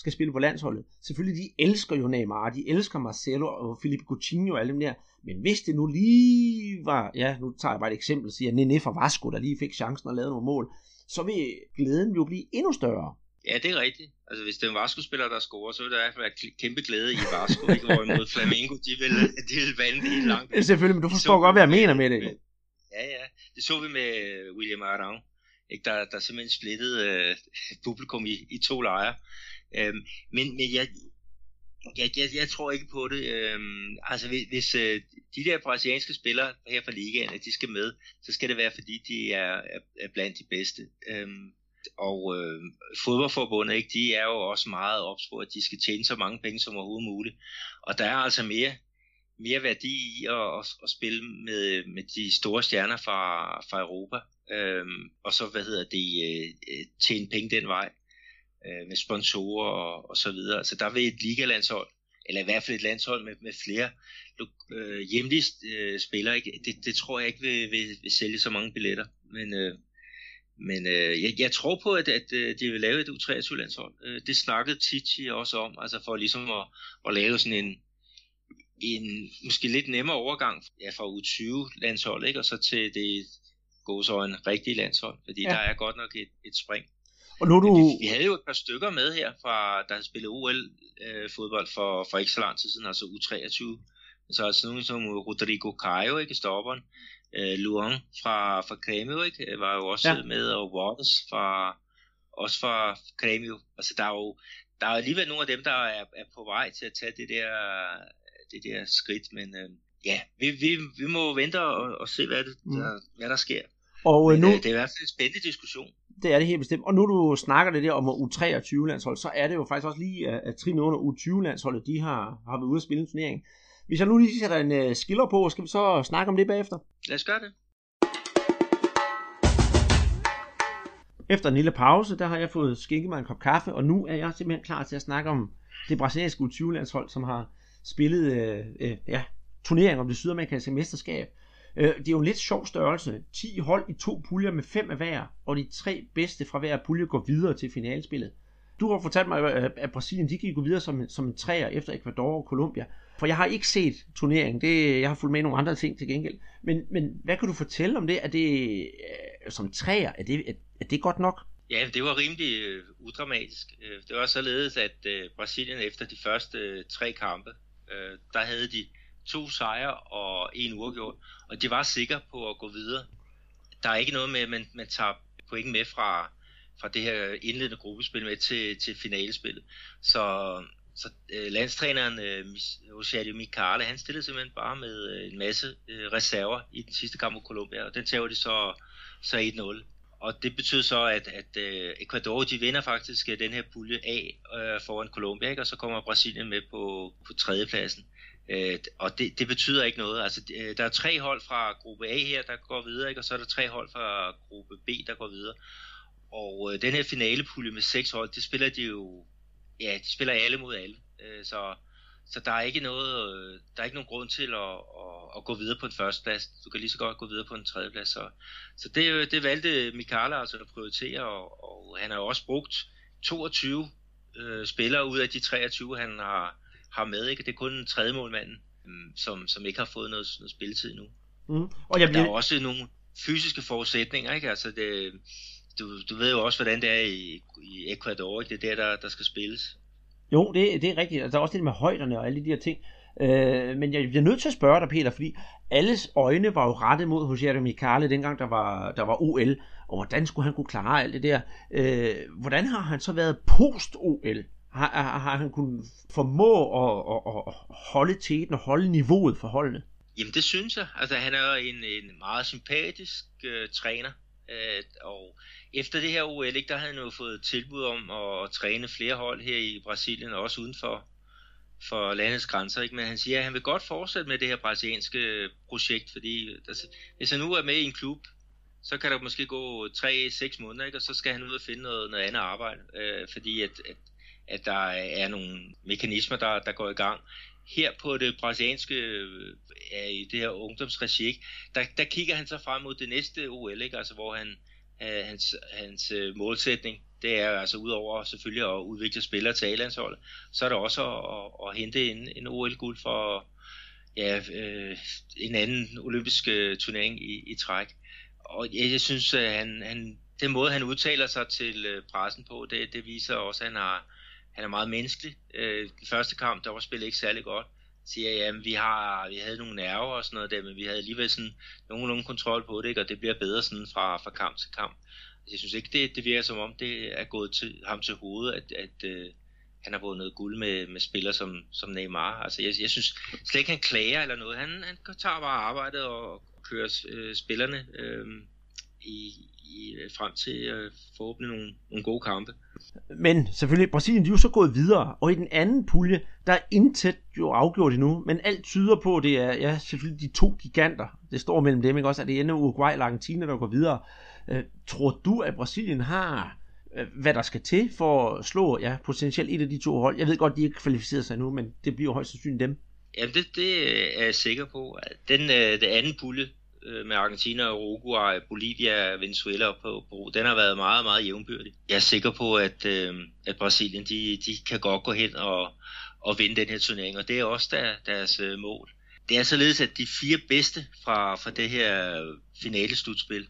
skal spille på landsholdet. Selvfølgelig, de elsker jo Neymar, de elsker Marcelo og Felipe Coutinho og alle dem der. Men hvis det nu lige var, ja, nu tager jeg bare et eksempel, siger Nene fra Vasco, der lige fik chancen at lave nogle mål, så vil glæden jo blive endnu større. Ja, det er rigtigt. Altså, hvis det er en Vasco-spiller, der scorer, så vil der i hvert fald være kæmpe glæde i Vasco, ikke? Hvorimod Flamengo, de vil, de vil vande det helt langt. Ja, selvfølgelig, men du forstår godt, hvad jeg mener med det. Ja, ja. Det så vi med William Arang, ikke? Der, der simpelthen splittede uh, publikum i, i to lejre. Øhm, men men jeg, jeg, jeg, jeg tror ikke på det. Øhm, altså hvis, hvis øh, de der brasilianske spillere her fra ligaen, at de skal med, så skal det være fordi de er, er, er blandt de bedste. Øhm, og øh, fodboldforbundet, ikke, de er jo også meget ops på, at de skal tjene så mange penge som overhovedet muligt. Og der er altså mere, mere værdi i at, at, at spille med, med de store stjerner fra, fra Europa. Øhm, og så, hvad hedder det, øh, øh tjene penge den vej øh, med sponsorer og, og så videre. Så der vil et ligalandshold, eller i hvert fald et landshold med, med flere øh, hjemlige øh, spillere, ikke? Det, det tror jeg ikke vil, vil, vil sælge så mange billetter. Men, øh, men øh, jeg, jeg tror på, at, at øh, de vil lave et U23-landshold. Øh, det snakkede Titi også om, altså for ligesom at, at lave sådan en, en måske lidt nemmere overgang ja, fra U20-landshold, ikke? og så til det gå så en rigtig landshold, fordi ja. der er godt nok et, et spring. Og nu du... vi, vi havde jo et par stykker med her, fra, der spillet OL-fodbold øh, for, for ikke så lang tid siden, altså U23. Så altså nogen som Rodrigo Caio, ikke, stopperen. Øh, Luan fra, fra Cremio, ikke, var jo også ja. med, og Waters fra, også fra Cremio. Altså der er jo der er alligevel nogle af dem, der er, er på vej til at tage det der, det der skridt, men øh, ja, vi, vi, vi må vente og, og se, hvad, det, mm. der, hvad der sker. Og men, nu, øh, det er i hvert fald en spændende diskussion det er det helt bestemt. Og nu du snakker det der om U23-landshold, så er det jo faktisk også lige, at trin under U20-landsholdet, de har, har været ude at spille en turnering. Hvis jeg nu lige sætter en uh, skiller på, skal vi så snakke om det bagefter? Lad os gøre det. Efter en lille pause, der har jeg fået skænket mig en kop kaffe, og nu er jeg simpelthen klar til at snakke om det brasilianske U20-landshold, som har spillet øh, øh, ja, turnering om det sydamerikanske mesterskab. Øh, det er jo en lidt sjov størrelse. 10 hold i to puljer med fem af hver, og de tre bedste fra hver pulje går videre til finalespillet. Du har fortalt mig, at Brasilien de gik gå videre som, som en træer efter Ecuador og Colombia. For jeg har ikke set turneringen. Det, jeg har fulgt med i nogle andre ting til gengæld. Men, men hvad kan du fortælle om det? Er det øh, som træer? Er det, er, er det godt nok? Ja, det var rimelig øh, udramatisk. Øh, det var således, at øh, Brasilien efter de første øh, tre kampe, øh, der havde de to sejre og en uafgjort, og de var sikre på at gå videre. Der er ikke noget med, at man, man tager point med fra, fra det her indledende gruppespil med til, til finalespillet. Så, så øh, landstræneren øh, Osadio Mikale, han stillede simpelthen bare med øh, en masse øh, reserver i den sidste kamp mod Colombia, og den tager de så, så 1-0. Og det betyder så, at, at øh, Ecuador de vinder faktisk øh, den her pulje A øh, foran Colombia, ikke? og så kommer Brasilien med på, på tredjepladsen. Øh, og det, det betyder ikke noget. Altså, øh, der er tre hold fra gruppe A her, der går videre, ikke? og så er der tre hold fra gruppe B, der går videre. Og øh, den her finalepulje med seks hold, det spiller de jo, ja, de spiller alle mod alle. Øh, så så der er ikke noget, øh, der er ikke nogen grund til at, at, at gå videre på en førsteplads. Du kan lige så godt gå videre på en tredjeplads. Så, så det, det valgte Mikala altså at prioritere, og, og han har også brugt 22 øh, spillere ud af de 23, han har, har med. Ikke? Det er kun tredje målmanden, øh, som, som ikke har fået noget, noget spilletid nu. Mm. Og jeg bliver... Der er også nogle fysiske forudsætninger. Ikke? Altså det, du, du ved jo også, hvordan det er i, i Ecuador. Ikke? Det er der, der, der skal spilles. Jo, det, det er rigtigt. Altså, der er også det med højderne og alle de her ting. Øh, men jeg bliver nødt til at spørge dig, Peter, fordi alles øjne var jo rettet mod José Mikale, dengang der var, der var OL, og hvordan skulle han kunne klare alt det der? Øh, hvordan har han så været post-OL? Har, har, har han kunnet formå at, at, at holde teten og holde niveauet for holdene? Jamen det synes jeg. Altså han er en, en meget sympatisk øh, træner, øh, og efter det her OL, ikke, der havde han jo fået tilbud om at, at træne flere hold her i Brasilien, og også uden for, for landets grænser. Ikke? Men han siger, at han vil godt fortsætte med det her brasilianske projekt, fordi altså, hvis han nu er med i en klub, så kan der måske gå 3-6 måneder, ikke? og så skal han ud og finde noget, noget andet arbejde, øh, fordi at, at, at der er nogle mekanismer, der, der går i gang. Her på det brasilianske, øh, i det her ungdomsregi, der, der kigger han så frem mod det næste OL, ikke? Altså, hvor han, øh, hans, hans øh, målsætning, det er altså udover selvfølgelig at udvikle spillere til A-landsholdet, så er det også at, at, at hente en, en OL-guld for ja, øh, en anden olympisk turnering i, i træk. Og jeg, jeg synes, at han, han, den måde, han udtaler sig til pressen på, det, det viser også, at han, har, han er meget menneskelig. Øh, den første kamp, der var spillet ikke særlig godt siger, at vi, har, vi havde nogle nerver og sådan noget der, men vi havde alligevel sådan nogenlunde kontrol på det, ikke? og det bliver bedre sådan fra, fra kamp til kamp. Altså, jeg synes ikke, det, det virker som om, det er gået til, ham til hovedet, at, at øh, han har vundet guld med, med spillere som, som Neymar. Altså, jeg, jeg synes slet ikke, han klager eller noget. Han, han tager bare arbejdet og, og kører øh, spillerne øh, i, i, frem til øh, forhåbentlig nogle, nogle gode kampe. Men selvfølgelig, Brasilien de er jo så gået videre, og i den anden pulje, der er intet jo afgjort endnu, men alt tyder på, at det er ja, selvfølgelig de to giganter, det står mellem dem, ikke også, at det ender Uruguay eller Argentina, der går videre. Øh, tror du, at Brasilien har, øh, hvad der skal til for at slå ja, potentielt et af de to hold? Jeg ved godt, de ikke kvalificeret sig nu, men det bliver højst sandsynligt dem. Jamen, det, det er jeg sikker på. Den, øh, den det anden pulje, øh, med Argentina, Uruguay, Bolivia, Venezuela og Peru, den har været meget, meget jævnbyrdig. Jeg er sikker på, at, øh, at Brasilien, de, de kan godt gå hen og, og vinde den her turnering, og det er også der, deres øh, mål. Det er således, at de fire bedste fra, fra det her finale slutspil,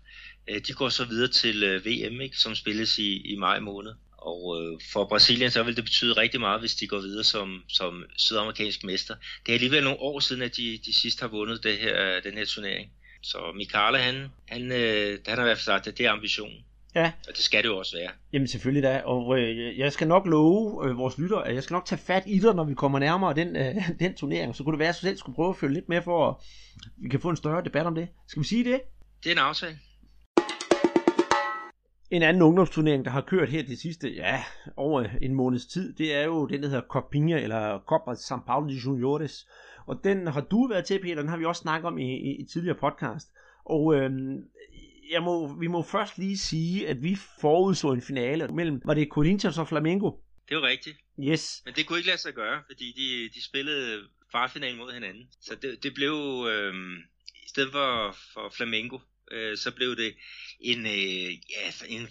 øh, de går så videre til øh, VM, ikke, som spilles i, i maj måned. Og øh, for Brasilien så vil det betyde rigtig meget, hvis de går videre som, som sydamerikansk mester. Det er alligevel nogle år siden, at de, de sidst har vundet det her, den her turnering. Så Mikala, han, han, øh, han har i hvert fald sagt, at det er ambitionen. Ja. Og det skal det jo også være. Jamen selvfølgelig da, og øh, jeg skal nok love øh, vores lytter, at jeg skal nok tage fat i dig, når vi kommer nærmere den, øh, den turnering. Så kunne det være, at du selv skulle prøve at følge lidt med, for at vi kan få en større debat om det. Skal vi sige det? Det er en aftale. En anden ungdomsturnering, der har kørt her de sidste, ja, over en måneds tid, det er jo den, der hedder Copinha, eller Copa São Paulo de Juniores. Og den har du været til, Peter, den har vi også snakket om i, i, i tidligere podcast. Og øhm, jeg må, vi må først lige sige, at vi forudså en finale mellem, var det Corinthians og Flamengo? Det var rigtigt. Yes. Men det kunne ikke lade sig gøre, fordi de, de spillede kvartfinalen mod hinanden. Så det, det blev, øhm, i stedet for, for Flamengo, øh, så blev det en, øh, ja, en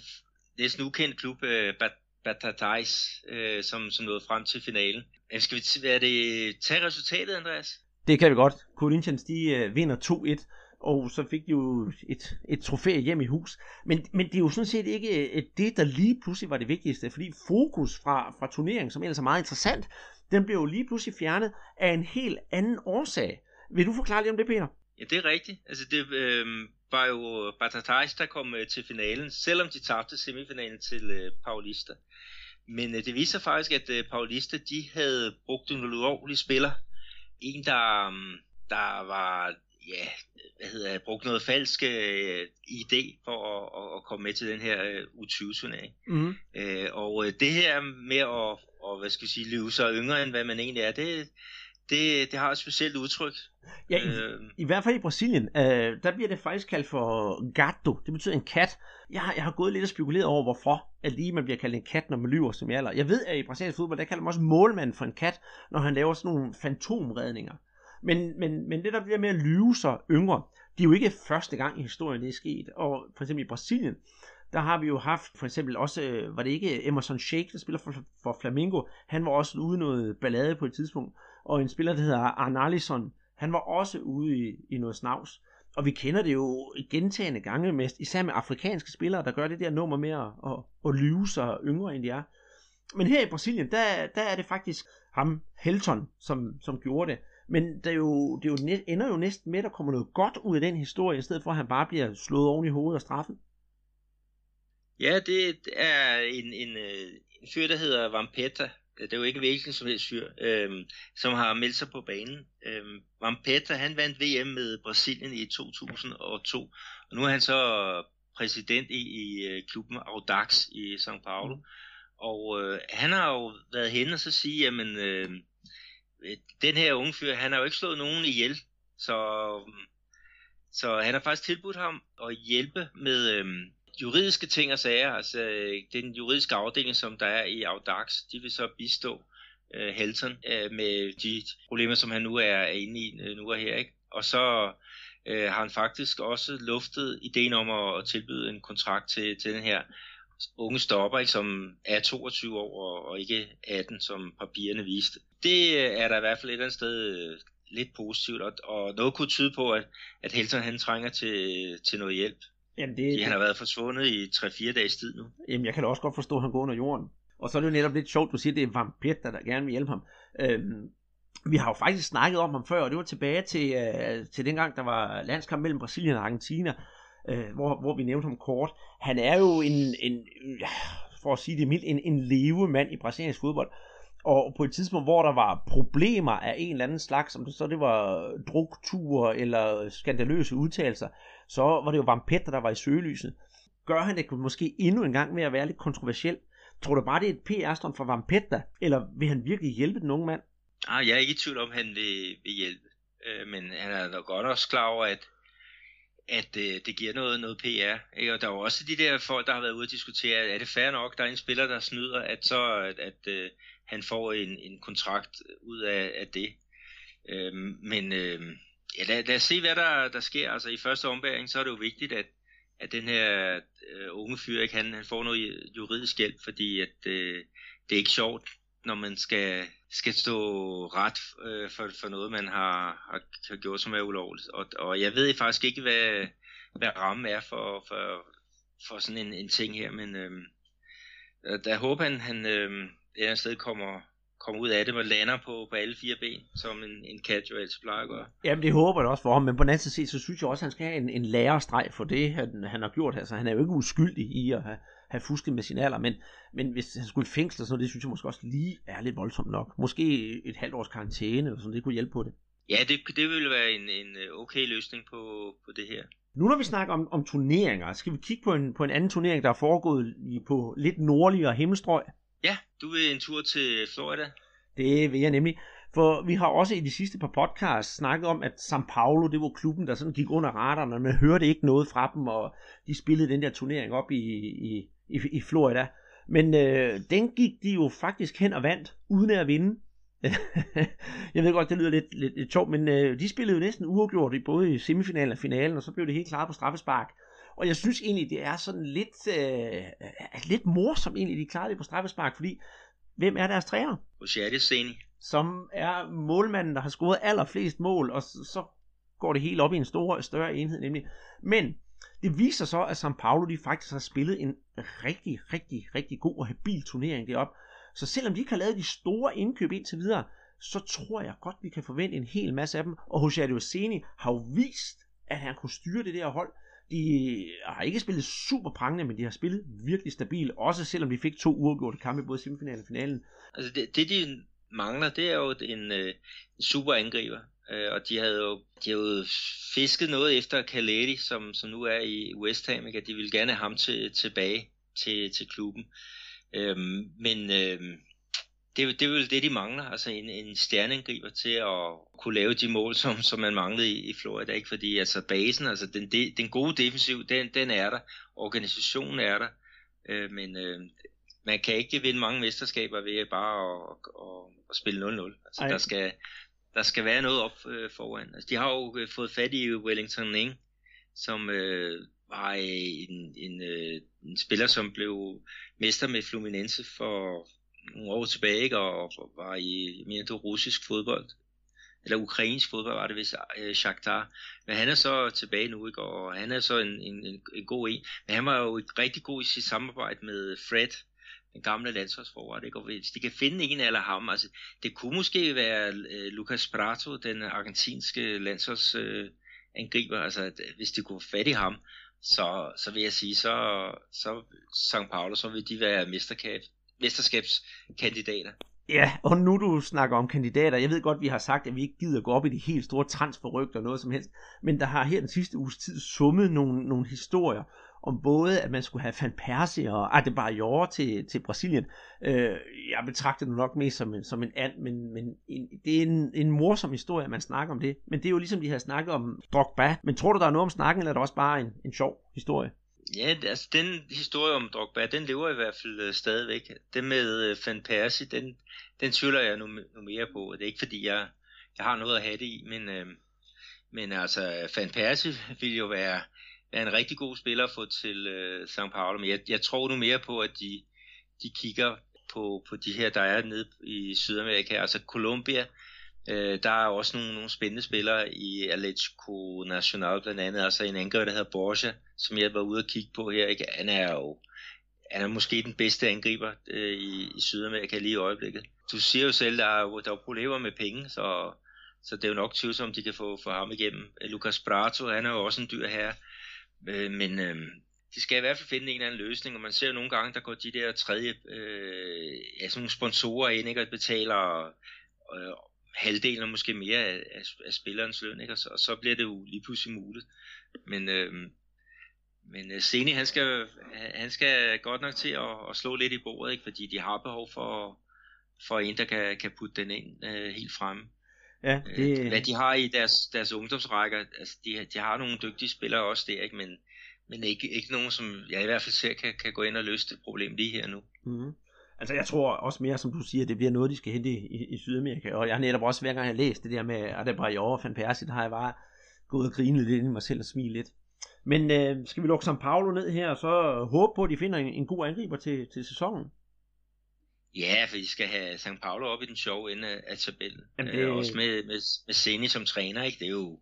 næsten ukendt klub, øh, Batatais, øh, som, som nåede frem til finalen. Men skal vi være det, tage resultatet, Andreas? Det kan vi godt. Corinthians de øh, vinder 2-1 og så fik de jo et, et trofæ hjem i hus. Men, men det er jo sådan set ikke øh, det, der lige pludselig var det vigtigste, fordi fokus fra, fra turneringen, som ellers er meget interessant, den blev jo lige pludselig fjernet af en helt anden årsag. Vil du forklare lidt om det, Peter? Ja, det er rigtigt. Altså, det øh, var jo Batatais, der kom øh, til finalen, selvom de tabte semifinalen til øh, Paulista. Men øh, det viser faktisk, at øh, Paulista, de havde brugt en ulovlig spiller. En, der, øh, der var ja, hvad hedder jeg, brugt noget falsk øh, idé for at, at, komme med til den her øh, U20-turnering. Mm. Øh, og øh, det her med at, og, hvad skal jeg sige, leve sig yngre end hvad man egentlig er, det, det, det har et specielt udtryk. Ja, i, øh, i hvert fald i Brasilien, øh, der bliver det faktisk kaldt for gato. Det betyder en kat. Jeg har, jeg har gået lidt og spekuleret over, hvorfor at lige man bliver kaldt en kat, når man lyver som jeg Jeg ved, at i brasiliansk fodbold, der kalder man også målmand for en kat, når han laver sådan nogle fantomredninger. Men, men, men det der bliver med at lyve sig yngre, det er jo ikke første gang i historien, det er sket. Og for eksempel i Brasilien, der har vi jo haft for eksempel også, øh, var det ikke Emerson Sheik, der spiller for, for Flamingo, han var også ude noget ballade på et tidspunkt, og en spiller, der hedder Arnalison, han var også ude i, i noget snavs. Og vi kender det jo gentagende gange, mest, især med afrikanske spillere, der gør det der nummer med at, at, at lyve sig yngre, end de er. Men her i Brasilien, der, der er det faktisk ham, Helton, som, som gjorde det. Men det, er jo, det er jo, net, ender jo næsten med, at der kommer noget godt ud af den historie, i stedet for at han bare bliver slået oven i hovedet og straffet. Ja, det er en, en, øh, en fyr, der hedder Vampeta, det er jo ikke hvilken som helst fyr, øhm, som har meldt sig på banen. Øhm, Vampetta, han vandt VM med Brasilien i 2002, og nu er han så præsident i, i øh, klubben Audax i São Paulo. Mm. Og øh, han har jo været hen og så sige, jamen, øh, den her unge fyr, han har jo ikke slået nogen ihjel, så, så han har faktisk tilbudt ham at hjælpe med øh, juridiske ting og sager, altså øh, den juridiske afdeling, som der er i Audax, de vil så bistå øh, Helton øh, med de problemer, som han nu er inde i øh, nu og her, ikke? Og så øh, har han faktisk også luftet ideen om at, at tilbyde en kontrakt til, til den her unge stopper, ikke, som er 22 år og, og ikke 18, som papirerne viste. Det øh, er der i hvert fald et eller andet sted lidt positivt, og, og noget kunne tyde på, at, at Helton han trænger til, til noget hjælp. Jamen det, han har været forsvundet i 3-4 dages tid nu. Jamen jeg kan da også godt forstå, at han går under jorden. Og så er det jo netop lidt sjovt, du siger, at det er Vampet, der, der gerne vil hjælpe ham. Øhm, vi har jo faktisk snakket om ham før, og det var tilbage til, øh, til dengang, der var landskamp mellem Brasilien og Argentina, øh, hvor, hvor vi nævnte ham kort. Han er jo en, en for at sige det mildt, en, en levemand i brasiliansk fodbold. Og på et tidspunkt, hvor der var problemer af en eller anden slags, om det så det var drukture eller skandaløse udtalelser, så var det jo Vampetter, der var i søgelyset. Gør han det måske endnu en gang med at være lidt kontroversiel? Tror du bare, det er et PR-stunt for Vampetta, eller vil han virkelig hjælpe den unge mand? Ah, jeg er ikke i tvivl om, han vil, vil hjælpe. Øh, men han er da godt også klar over, at, at øh, det giver noget, noget PR. Ikke? Og der er jo også de der folk, der har været ude og diskutere, er det fair nok, der er en spiller, der snyder, at så at, at øh, han får en, en kontrakt ud af, af det. Øh, men øh, ja, lad, lad os se, hvad der, der sker. Altså i første ombæring, så er det jo vigtigt, at, at den her øh, unge fyr, ikke, han, han får noget juridisk hjælp, fordi at, øh, det er ikke sjovt, når man skal, skal stå ret øh, for, for noget, man har, har, har gjort, som er ulovligt. Og, og jeg ved faktisk ikke, hvad, hvad rammen er for, for, for sådan en, en ting her, men øh, der håber han, han øh, et eller andet sted kommer, kommer ud af det og lander på, på alle fire ben, som en, en altid plejer at gøre. Jamen det håber jeg også for ham, men på den anden side, så synes jeg også, at han skal have en, en lærestreg for det, han, han har gjort. Altså han er jo ikke uskyldig i at have, have fusket med sin alder, men, men hvis han skulle fængsle, så det synes jeg måske også lige er lidt voldsomt nok. Måske et halvt års karantæne, eller sådan, det kunne hjælpe på det. Ja, det, det ville være en, en øh, okay løsning på, på det her. Nu når vi snakker om, om turneringer, skal vi kigge på en, på en anden turnering, der er foregået i, på lidt nordligere himmelstrøg. Ja, du vil en tur til Florida. Det vil jeg nemlig. For vi har også i de sidste par podcasts snakket om, at São Paulo, det var klubben, der sådan gik under radaren, og man hørte ikke noget fra dem, og de spillede den der turnering op i, i, i, i Florida. Men øh, den gik de jo faktisk hen og vandt, uden at vinde. jeg ved godt, det lyder lidt, lidt, lidt sjovt, men øh, de spillede jo næsten uafgjort i både i semifinalen og finalen, og så blev det helt klart på straffespark. Og jeg synes egentlig, det er sådan lidt, øh, lidt morsomt egentlig, de klarede det på straffespark, fordi hvem er deres træner? Oshadi Seni. Som er målmanden, der har scoret allerflest mål, og så, så går det hele op i en stor, større enhed nemlig. Men det viser så, at São Paulo de faktisk har spillet en rigtig, rigtig, rigtig god og habil turnering derop. Så selvom de ikke har lavet de store indkøb indtil videre, så tror jeg godt, vi kan forvente en hel masse af dem. Og Jose Seni har jo vist, at han kunne styre det der hold. De har ikke spillet super prangende, men de har spillet virkelig stabilt, også selvom de fik to uafgjorte kampe både semifinalen og finalen. Altså det, det de mangler, det er jo en, øh, en super angriber. Øh, og de havde jo, de havde jo fisket noget efter Caleri, som, som nu er i West Ham, ikke? de ville gerne have ham til, tilbage til, til klubben. Øhm, men øh, det, det er vel det, de mangler, altså en, en stjerneangriber til at kunne lave de mål, som, som man manglede i, i Florida, ikke? fordi altså basen, altså den, den gode defensiv, den, den er der, organisationen er der, øh, men øh, man kan ikke vinde mange mesterskaber ved bare at, at, at spille 0-0. Altså, der skal, der skal være noget op øh, foran. Altså, de har jo øh, fået fat i Wellington Ning, som øh, var en, en, øh, en spiller, som blev mester med Fluminense for nogle år tilbage, ikke? Og, og var i mere til russisk fodbold. Eller ukrainsk fodbold var det vist, øh, Shakhtar. Men han er så tilbage nu, ikke? og han er så en, en, en, en god en. Men han var jo rigtig god i sit samarbejde med Fred, den gamle landsholdsforret, ikke? og hvis de kan finde en eller ham, altså det kunne måske være uh, Lucas Prato, den argentinske landsholdsangriber, øh, uh, altså at, øh, hvis de kunne få fat i ham, så, så vil jeg sige, så, så St. Paulo, så vil de være mesterkat mesterskabskandidater. Ja, og nu du snakker om kandidater, jeg ved godt, vi har sagt, at vi ikke gider gå op i de helt store transferrygter og noget som helst, men der har her den sidste uges tid summet nogle, nogle historier om både, at man skulle have Van Persie og Adebayor til, til Brasilien. Øh, jeg betragter det nok mest som en, som en and, men, men en, det er en, en morsom historie, at man snakker om det. Men det er jo ligesom, de har snakket om Drogba. Men tror du, der er noget om snakken, eller er det også bare en, en sjov historie? Ja, altså den historie om Drogba, den lever i hvert fald øh, stadigvæk. Det med øh, Van Persie, den, den tvivler jeg nu, nu mere på. Det er ikke fordi, jeg, jeg har noget at have det i, men, øh, men altså Van Persie vil jo være være en rigtig god spiller at få til øh, São Paulo, men jeg, jeg tror nu mere på, at de, de kigger på, på de her, der er nede i Sydamerika, altså Colombia, øh, der er også nogle, nogle spændende spillere i Atletico Nacional, blandt andet altså en angriber, der hedder Borja, som jeg var ude at kigge på her, ikke? han er jo han er måske den bedste angriber øh, i, i Sydamerika lige i øjeblikket. Du siger jo selv, der er, der er problemer med penge, så, så det er jo nok tvivlsomt, om de kan få, få ham igennem. Lucas Prato, han er jo også en dyr herre. Øh, men øh, de skal i hvert fald finde en eller anden løsning, og man ser jo nogle gange, der går de der tredje, øh, ja, sådan nogle sponsorer ind, ikke, og betaler øh, halvdelen og måske mere af, af, af spillerens løn, ikke, og, så, og så bliver det jo lige pludselig muligt. Men, øh, men øh, Seni, han skal, han skal godt nok til at, at slå lidt i bordet, ikke, fordi de har behov for, for en, der kan, kan putte den ind øh, helt fremme. Ja, øh, det... Hvad de har i deres, deres ungdomsrækker, altså de, de har nogle dygtige spillere også der, ikke? Men, men ikke, ikke nogen, som jeg i hvert fald ser kan, kan gå ind og løse det problem lige her nu. Mm-hmm. Altså jeg tror også mere, som du siger, det bliver noget, de skal hente i, i, Sydamerika. Og jeg har netop også hver gang jeg har læst det der med Adebayor og Van Persie, der har jeg bare gået og grinet lidt i mig selv og smilet lidt. Men øh, skal vi lukke São Paulo ned her, og så håbe på, at de finder en, en god angriber til, til sæsonen? Ja, for de skal have St. Paulo op i den sjove ende af tabellen. Jamen det... Øh, også med, med, med Seni som træner, ikke? Det er jo,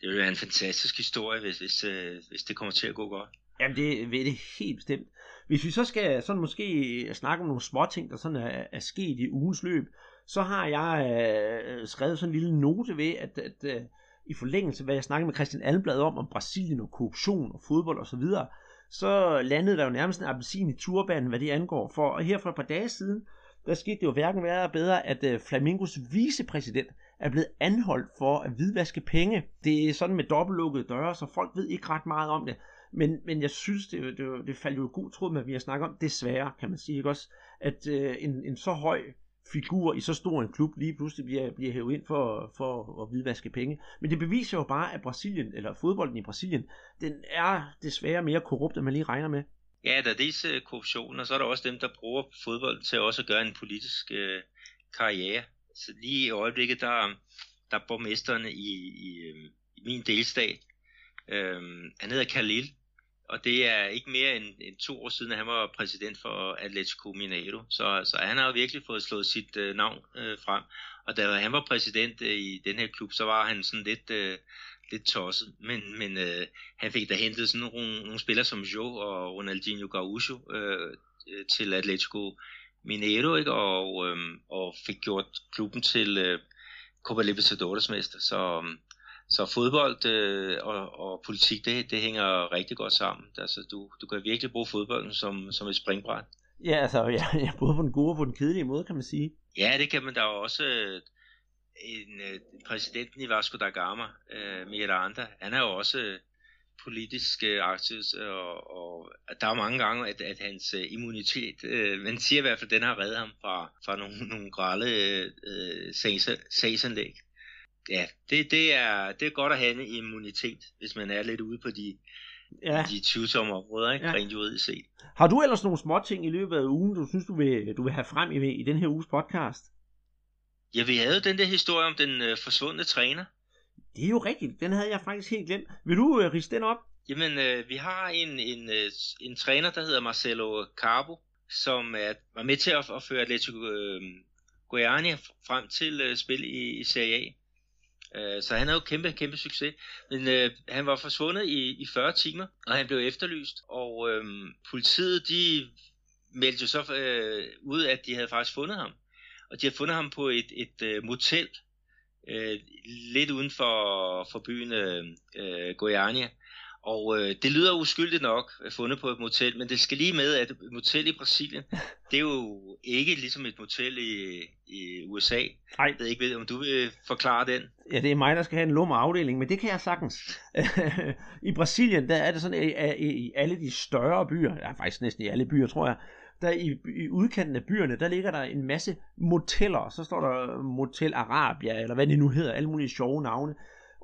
det er jo en fantastisk historie, hvis, hvis, øh, hvis det kommer til at gå godt. Jamen det vil det helt bestemt. Hvis vi så skal sådan måske snakke om nogle små ting, der sådan er, er sket i ugens løb, så har jeg øh, skrevet sådan en lille note ved, at, at øh, i forlængelse af hvad jeg snakkede med Christian Alblad om, om Brasilien og korruption og fodbold osv., så, så landede der jo nærmest en appelsin i turbanen, hvad det angår. For her for et par dage siden, der skete det jo hverken værre eller bedre, at øh, Flamingos vicepræsident er blevet anholdt for at hvidvaske penge. Det er sådan med dobbeltlukkede døre, så folk ved ikke ret meget om det. Men, men jeg synes, det, det, det faldt jo god tråd med, at vi har snakket om, desværre, kan man sige, ikke også? At øh, en, en så høj figur i så stor en klub lige pludselig bliver, bliver hævet ind for, for at hvidvaske penge. Men det beviser jo bare, at Brasilien, eller fodbolden i Brasilien, den er desværre mere korrupt, end man lige regner med. Ja, der er dels øh, korruption, og så er der også dem, der bruger fodbold til også at gøre en politisk øh, karriere. Så lige i øjeblikket, der, der er borgmesteren i, i, øh, i min delstat, øh, han hedder Khalil, og det er ikke mere end, end to år siden, at han var præsident for Atletico Mineiro. Så, så han har virkelig fået slået sit øh, navn øh, frem. Og da han var præsident øh, i den her klub, så var han sådan lidt, øh, lidt tosset, men, men øh, han fik da hentet sådan nogle, nogle spillere som Jo og Ronaldinho Gaúcho øh, øh, til Atletico Mineiro, ikke? Og, øh, og fik gjort klubben til øh, Copa Libertadores mester, så, øhm, så fodbold øh, og, og politik, det, det hænger rigtig godt sammen. Altså, du, du kan virkelig bruge fodbolden som, som et springbræt. Ja, altså, ja, ja, både på den gode og på den kedelige måde, kan man sige. Ja, det kan man da også. Øh, en øh, præsidenten i Vasco da Gama, øh, Miranda, han er jo også øh, politisk øh, aktiv, og, og der er mange gange, at, at hans øh, immunitet, øh, man siger i hvert fald, at den har reddet ham fra, fra nogle, nogle grælde øh, sagsanlæg. Ja, det, det, er, det er godt at have en immunitet, hvis man er lidt ude på de, ja. de tvivlsomme områder, ikke? Ja. rent juridisk set. Har du ellers nogle små ting i løbet af ugen, du synes, du vil, du vil have frem i, i den her uges podcast? Ja, vi havde den der historie om den øh, forsvundne træner. Det er jo rigtigt. Den havde jeg faktisk helt glemt. Vil du øh, riste den op? Jamen, øh, vi har en, en, øh, en træner, der hedder Marcelo Carbo, som er, var med til at, at føre Atletico øh, Guayani frem til øh, spil i, i Serie A. Øh, så han havde jo kæmpe, kæmpe succes. Men øh, han var forsvundet i, i 40 timer, og han blev efterlyst. Og øh, politiet, de meldte jo så øh, ud, at de havde faktisk fundet ham og de har fundet ham på et, et øh, motel øh, lidt uden for, for byen øh, øh, uh, Goiânia. Og øh, det lyder uskyldigt nok at fundet på et motel, men det skal lige med, at et motel i Brasilien, det er jo ikke ligesom et motel i, i USA. Nej. Jeg ved ikke, om du vil forklare den. Ja, det er mig, der skal have en lummer afdeling, men det kan jeg sagtens. I Brasilien, der er det sådan, at i, i alle de større byer, ja faktisk næsten i alle byer, tror jeg, der i, i udkanten af byerne, der ligger der en masse moteller. Så står der Motel Arabia, eller hvad det nu hedder, alle mulige sjove navne.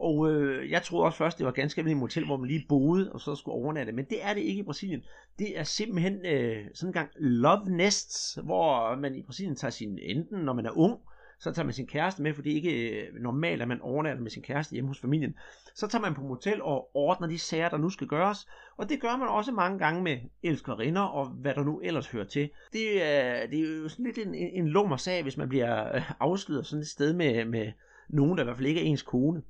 Og øh, jeg troede også først, det var ganske almindeligt motel, hvor man lige boede, og så skulle overnatte. Men det er det ikke i Brasilien. Det er simpelthen øh, sådan en gang love nests, hvor man i Brasilien tager sin, enten når man er ung, så tager man sin kæreste med, for det er ikke øh, normalt, at man overnatter med sin kæreste hjemme hos familien. Så tager man på motel og ordner de sager, der nu skal gøres, og det gør man også mange gange med elskerinder og hvad der nu ellers hører til. Det er, det er jo sådan lidt en, en lummer sag, hvis man bliver øh, afsløret sådan et sted med, med nogen, der i hvert fald ikke er ens kone.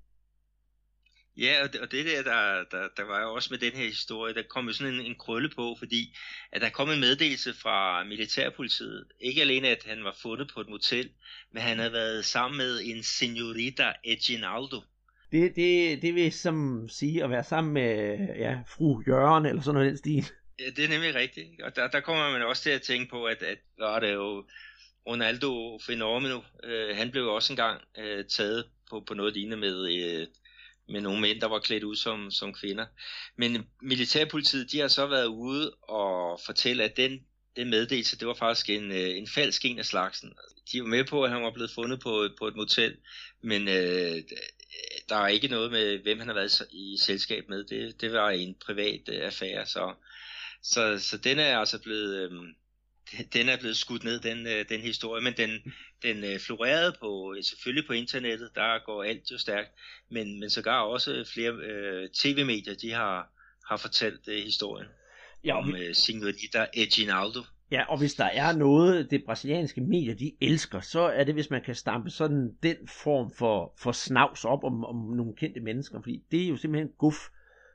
Ja, og det, og det der, der, der, der var jo også med den her historie, der kom jo sådan en, en krølle på, fordi at der kom en meddelelse fra militærpolitiet. Ikke alene, at han var fundet på et motel, men han havde været sammen med en senorita Eginaldo. Det, det, det vil som sige at være sammen med ja, fru Jørgen eller sådan noget den stil. Ja, det er nemlig rigtigt. Og der, der kommer man også til at tænke på, at, at var det jo Ronaldo Fenomeno, øh, han blev også engang øh, taget på, på noget lignende med øh, med nogle mænd, der var klædt ud som, som kvinder. Men militærpolitiet, de har så været ude og fortælle, at den, den meddelelse, det var faktisk en, øh, en falsk en af slagsen. De var med på, at han var blevet fundet på, på et motel, men øh, der er ikke noget med, hvem han har været i selskab med. Det, det var en privat øh, affære, så, så, så den er altså blevet... Øh, den er blevet skudt ned, den, øh, den historie, men den, den øh, florerede på, selvfølgelig på internettet, der går alt jo stærkt, men, men sågar også flere øh, tv-medier, de har, har fortalt øh, historien ja, om øh, Signorita Eginaldo. Ja, og hvis der er noget, det brasilianske medier, de elsker, så er det, hvis man kan stampe sådan den form for, for snavs op om, om nogle kendte mennesker, fordi det er jo simpelthen guf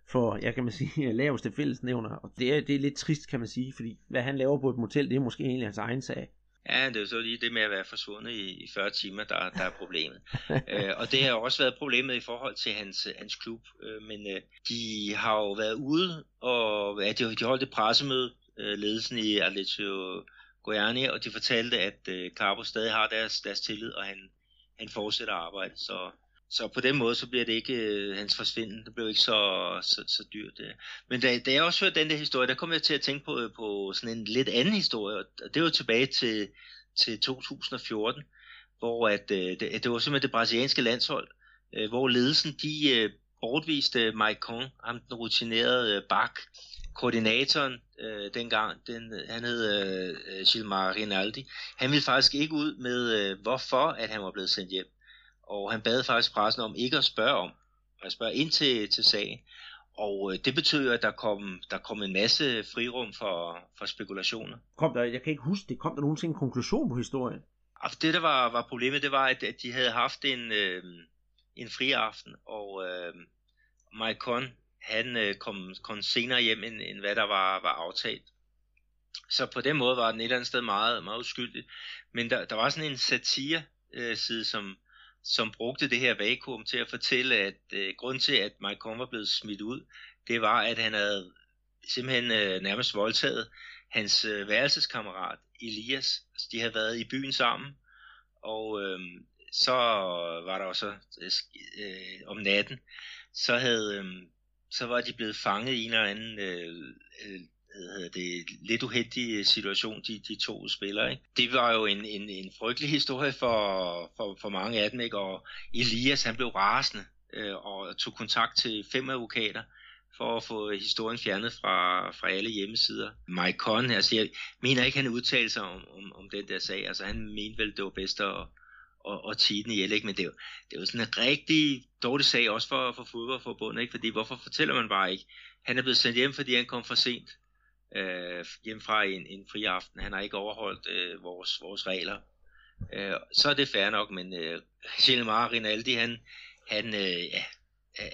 for, jeg kan man sige, laveste fællesnævner. Og det er, det er lidt trist, kan man sige, fordi hvad han laver på et motel, det er måske egentlig hans egen sag. Ja, det er jo så lige det med at være forsvundet i, i 40 timer, der, der er problemet. øh, og det har også været problemet i forhold til hans, hans klub. Øh, men øh, de har jo været ude, og ja, de, de holdt et pressemøde, øh, ledelsen i Atletico Guayani, og de fortalte, at øh, Carbo stadig har deres, deres tillid, og han, han fortsætter arbejde. Så så på den måde, så bliver det ikke øh, hans forsvinden. Det blev ikke så, så, så dyrt. Øh. Men da, da jeg også hørte den der historie, der kom jeg til at tænke på, øh, på sådan en lidt anden historie. Og det var tilbage til, til 2014, hvor at, øh, det, det var simpelthen det brasilianske landshold, øh, hvor ledelsen, de øh, bortviste Maicon, ham den rutinerede øh, bak, koordinatoren øh, dengang, den, han hed øh, øh, Gilmar Rinaldi, han ville faktisk ikke ud med, øh, hvorfor at han var blevet sendt hjem og han bad faktisk pressen om ikke at spørge om, at spørge ind til, til sagen. Og øh, det betyder, at der kom, der kom en masse frirum for, for spekulationer. Kom der, jeg kan ikke huske det, kom der nogensinde en konklusion på historien? Altså, det, der var, var problemet, det var, at, at de havde haft en, øh, en fri aften, og, øh, Maicon, han øh, kom, kom senere hjem, end, end hvad der var, var aftalt. Så på den måde var den et eller andet sted meget, meget uskyldig. Men der, der var sådan en satire øh, side, som, som brugte det her vakuum til at fortælle, at øh, grund til, at Maicon var blevet smidt ud, det var, at han havde simpelthen øh, nærmest voldtaget hans øh, værelseskammerat Elias. Altså, de havde været i byen sammen, og øh, så var der også øh, øh, om natten, så havde øh, så var de blevet fanget i en eller anden øh, øh, det, lidt uheldige øh, situation, de, de to spillere. Ikke? Det var jo en, en, en frygtelig historie for, for, for mange af dem, ikke? og Elias han blev rasende øh, og tog kontakt til fem advokater, for at få historien fjernet fra, fra alle hjemmesider. Mike Conn, altså jeg mener ikke, han udtalte sig om, om, om den der sag. Altså han mente vel, det var bedst at, at, at tige den ihjel, ikke? men det er, jo, det er jo sådan en rigtig dårlig sag, også for, for fodboldforbundet, ikke? fordi hvorfor fortæller man bare ikke? Han er blevet sendt hjem, fordi han kom for sent øh, hjem fra en, en fri aften. Han har ikke overholdt øh, vores, vores regler. Øh, så er det fair nok, men øh, Gilmar Rinaldi, han, han, øh, ja,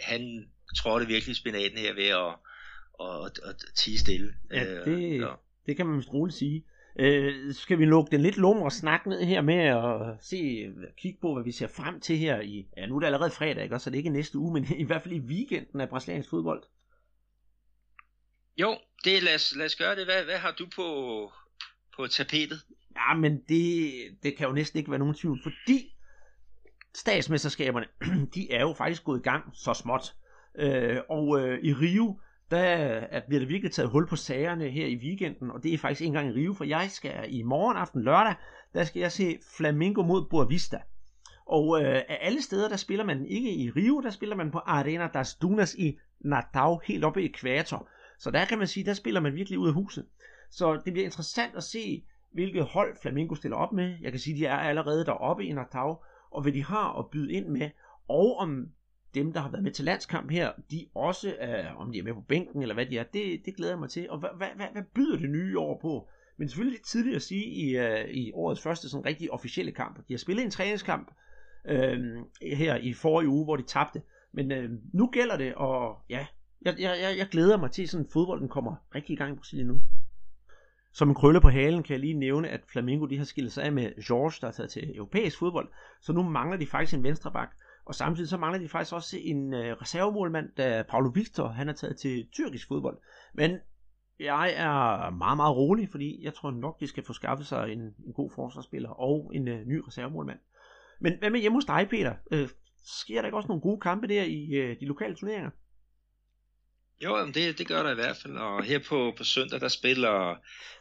han trådte virkelig spinaten her ved at, at, at tige stille. Ja, øh, det, øh, det kan man vist roligt sige. Øh, skal vi lukke den lidt lumre snak ned her med at se, kigge på, hvad vi ser frem til her i, ja nu er det allerede fredag, ikke? så det er ikke næste uge, men i hvert fald i weekenden af brasiliansk fodbold. Jo, det, lad, os, lad os gøre det. Hvad, hvad har du på, på tapetet? Ja, men det, det kan jo næsten ikke være nogen tvivl, fordi statsmesterskaberne, de er jo faktisk gået i gang så småt. Øh, og øh, i Rio, der er, bliver der virkelig taget hul på sagerne her i weekenden, og det er faktisk en gang i Rio, for jeg skal i morgen aften lørdag, der skal jeg se Flamingo mod Boavista. Og øh, af alle steder, der spiller man ikke i Rio, der spiller man på Arena das Dunas i Natal, helt oppe i ekvator. Så der kan man sige, der spiller man virkelig ud af huset. Så det bliver interessant at se, hvilket hold Flamengo stiller op med. Jeg kan sige, de er allerede deroppe i Natal, og hvad de har at byde ind med, og om dem, der har været med til landskamp her, de også øh, om de er med på bænken, eller hvad de er, det, det glæder jeg mig til. Og hvad, hvad, hvad, hvad byder det nye år på? Men selvfølgelig lidt tidligt at sige i, øh, i årets første sådan rigtig officielle kamp. De har spillet en træningskamp øh, her i forrige uge, hvor de tabte. Men øh, nu gælder det, og ja, jeg, jeg, jeg glæder mig til, sådan fodbolden kommer rigtig i gang i Brasilien nu. Som en krølle på halen kan jeg lige nævne, at Flamengo de har skilt sig af med George, der er taget til europæisk fodbold. Så nu mangler de faktisk en venstreback. Og samtidig så mangler de faktisk også en øh, reservemålmand, da Paulo Victor han er taget til tyrkisk fodbold. Men jeg er meget, meget rolig, fordi jeg tror nok, de skal få skaffet sig en, en god forsvarsspiller og en øh, ny reservemålmand. Men hvad med hjemme hos dig, Peter? Øh, sker der ikke også nogle gode kampe der i øh, de lokale turneringer? Jo, det, det gør der i hvert fald. Og her på, på søndag, der spiller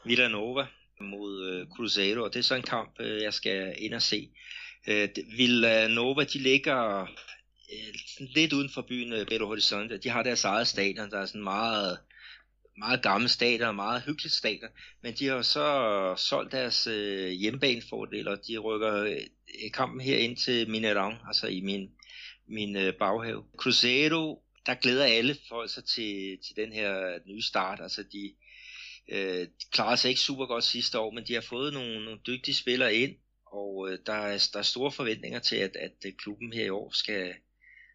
Villanova mod øh, Cruzeiro, og det er så en kamp, øh, jeg skal ind og se. Øh, Villanova, de ligger øh, lidt uden for byen øh, Belo Horizonte. De har deres eget stadion, der er sådan meget meget gammel stadion og meget hyggeligt stadion, men de har så øh, solgt deres øh, hjemmebanefordel, og de rykker øh, kampen her ind til Minerang, altså i min, min øh, baghave. Cruzeiro, der glæder alle folk sig til, til den her nye start, altså de, øh, de klarede sig ikke super godt sidste år, men de har fået nogle, nogle dygtige spillere ind, og øh, der, er, der er store forventninger til, at, at øh, klubben her i år skal,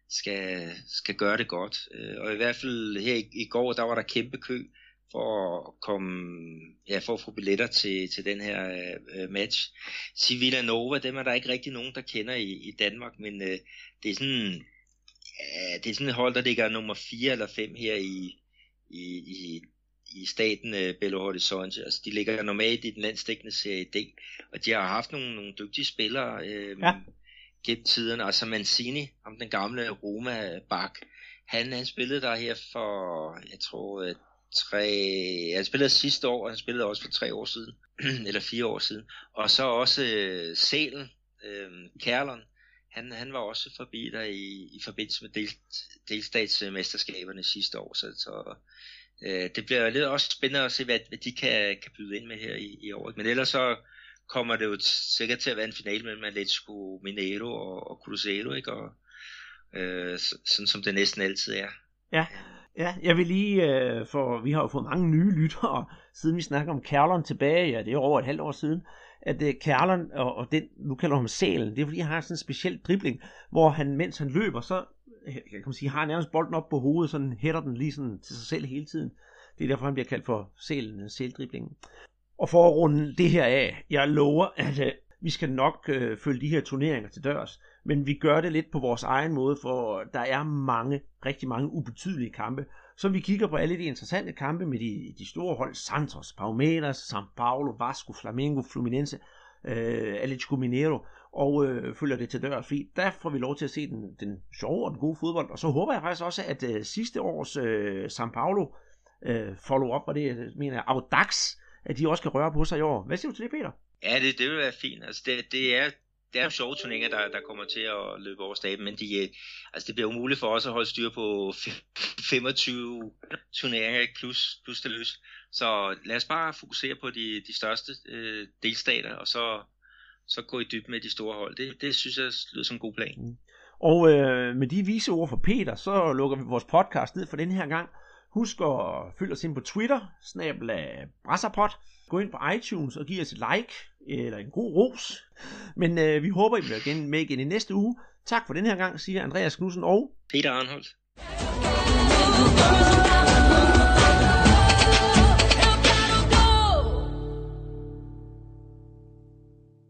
skal, skal gøre det godt. Øh, og i hvert fald her i, i går, der var der kæmpe kø for at komme, ja, for at få billetter til, til den her øh, match. Sevilla Nova, dem er der ikke rigtig nogen, der kender i, i Danmark, men øh, det er sådan, det er sådan et hold, der ligger nummer 4 eller 5 her i, i, i i staten uh, Belo Horizonte. Altså, de ligger normalt i den landstækkende serie D, og de har haft nogle, nogle dygtige spillere øh, ja. gennem tiden. Altså Mancini, om den gamle Roma-bak, han, han spillede der her for, jeg tror, øh, tre, han spillede sidste år, og han spillede også for tre år siden, eller fire år siden. Og så også uh, Selen, uh, Kærlon, han, han var også forbi der i, i forbindelse med del, delstatsmesterskaberne sidste år, så, så øh, det bliver lidt også spændende at se, hvad, hvad de kan, kan byde ind med her i, i år. Men ellers så kommer det jo sikkert til at være en finale mellem Atletico Mineiro og, og Cruzeiro, ikke? Og, øh, sådan som det næsten altid er. Ja, ja jeg vil lige, øh, for vi har jo fået mange nye lyttere, siden vi snakker om Kærlon tilbage, ja det er over et halvt år siden, at øh, Kærlon, og, og den, nu kalder ham Sælen, det er fordi han har sådan en speciel dribling, hvor han, mens han løber, så øh, jeg kan man sige, har han nærmest bolden op på hovedet, sådan hætter den lige sådan til sig selv hele tiden. Det er derfor, han bliver kaldt for selen, øh, seldriblingen. Og for at runde det her af, jeg lover, at øh, vi skal nok øh, følge de her turneringer til dørs, men vi gør det lidt på vores egen måde, for der er mange, rigtig mange ubetydelige kampe, så vi kigger på alle de interessante kampe med de, de store hold, Santos, Palmeiras, São Paulo, Vasco, Flamengo, Fluminense, øh, Atletico Mineiro, og øh, følger det til dørs, fordi der får vi lov til at se den, den sjove og den gode fodbold. Og så håber jeg faktisk også, at øh, sidste års øh, São Paulo øh, follow-up, og det øh, mener jeg, Audax, at de også kan røre på sig i år. Hvad siger du til det, Peter? Ja, det, det vil være fint. Altså, det, det er det er jo sjove turneringer, der, der kommer til at løbe over staben, men de, øh, altså det bliver umuligt for os at holde styr på 25 turneringer, ikke? Plus, plus det løs. Så lad os bare fokusere på de, de største øh, delstater, og så, så gå i dyb med de store hold. Det, det synes jeg lyder som en god plan. Mm. Og øh, med de vise ord fra Peter, så lukker vi vores podcast ned for den her gang. Husk at følge os ind på Twitter, snabel af Brasserpot. Gå ind på iTunes og giv os et like, eller en god ros. Men øh, vi håber, I bliver igen med igen i næste uge. Tak for den her gang, siger Andreas Knudsen og Peter Arnholdt.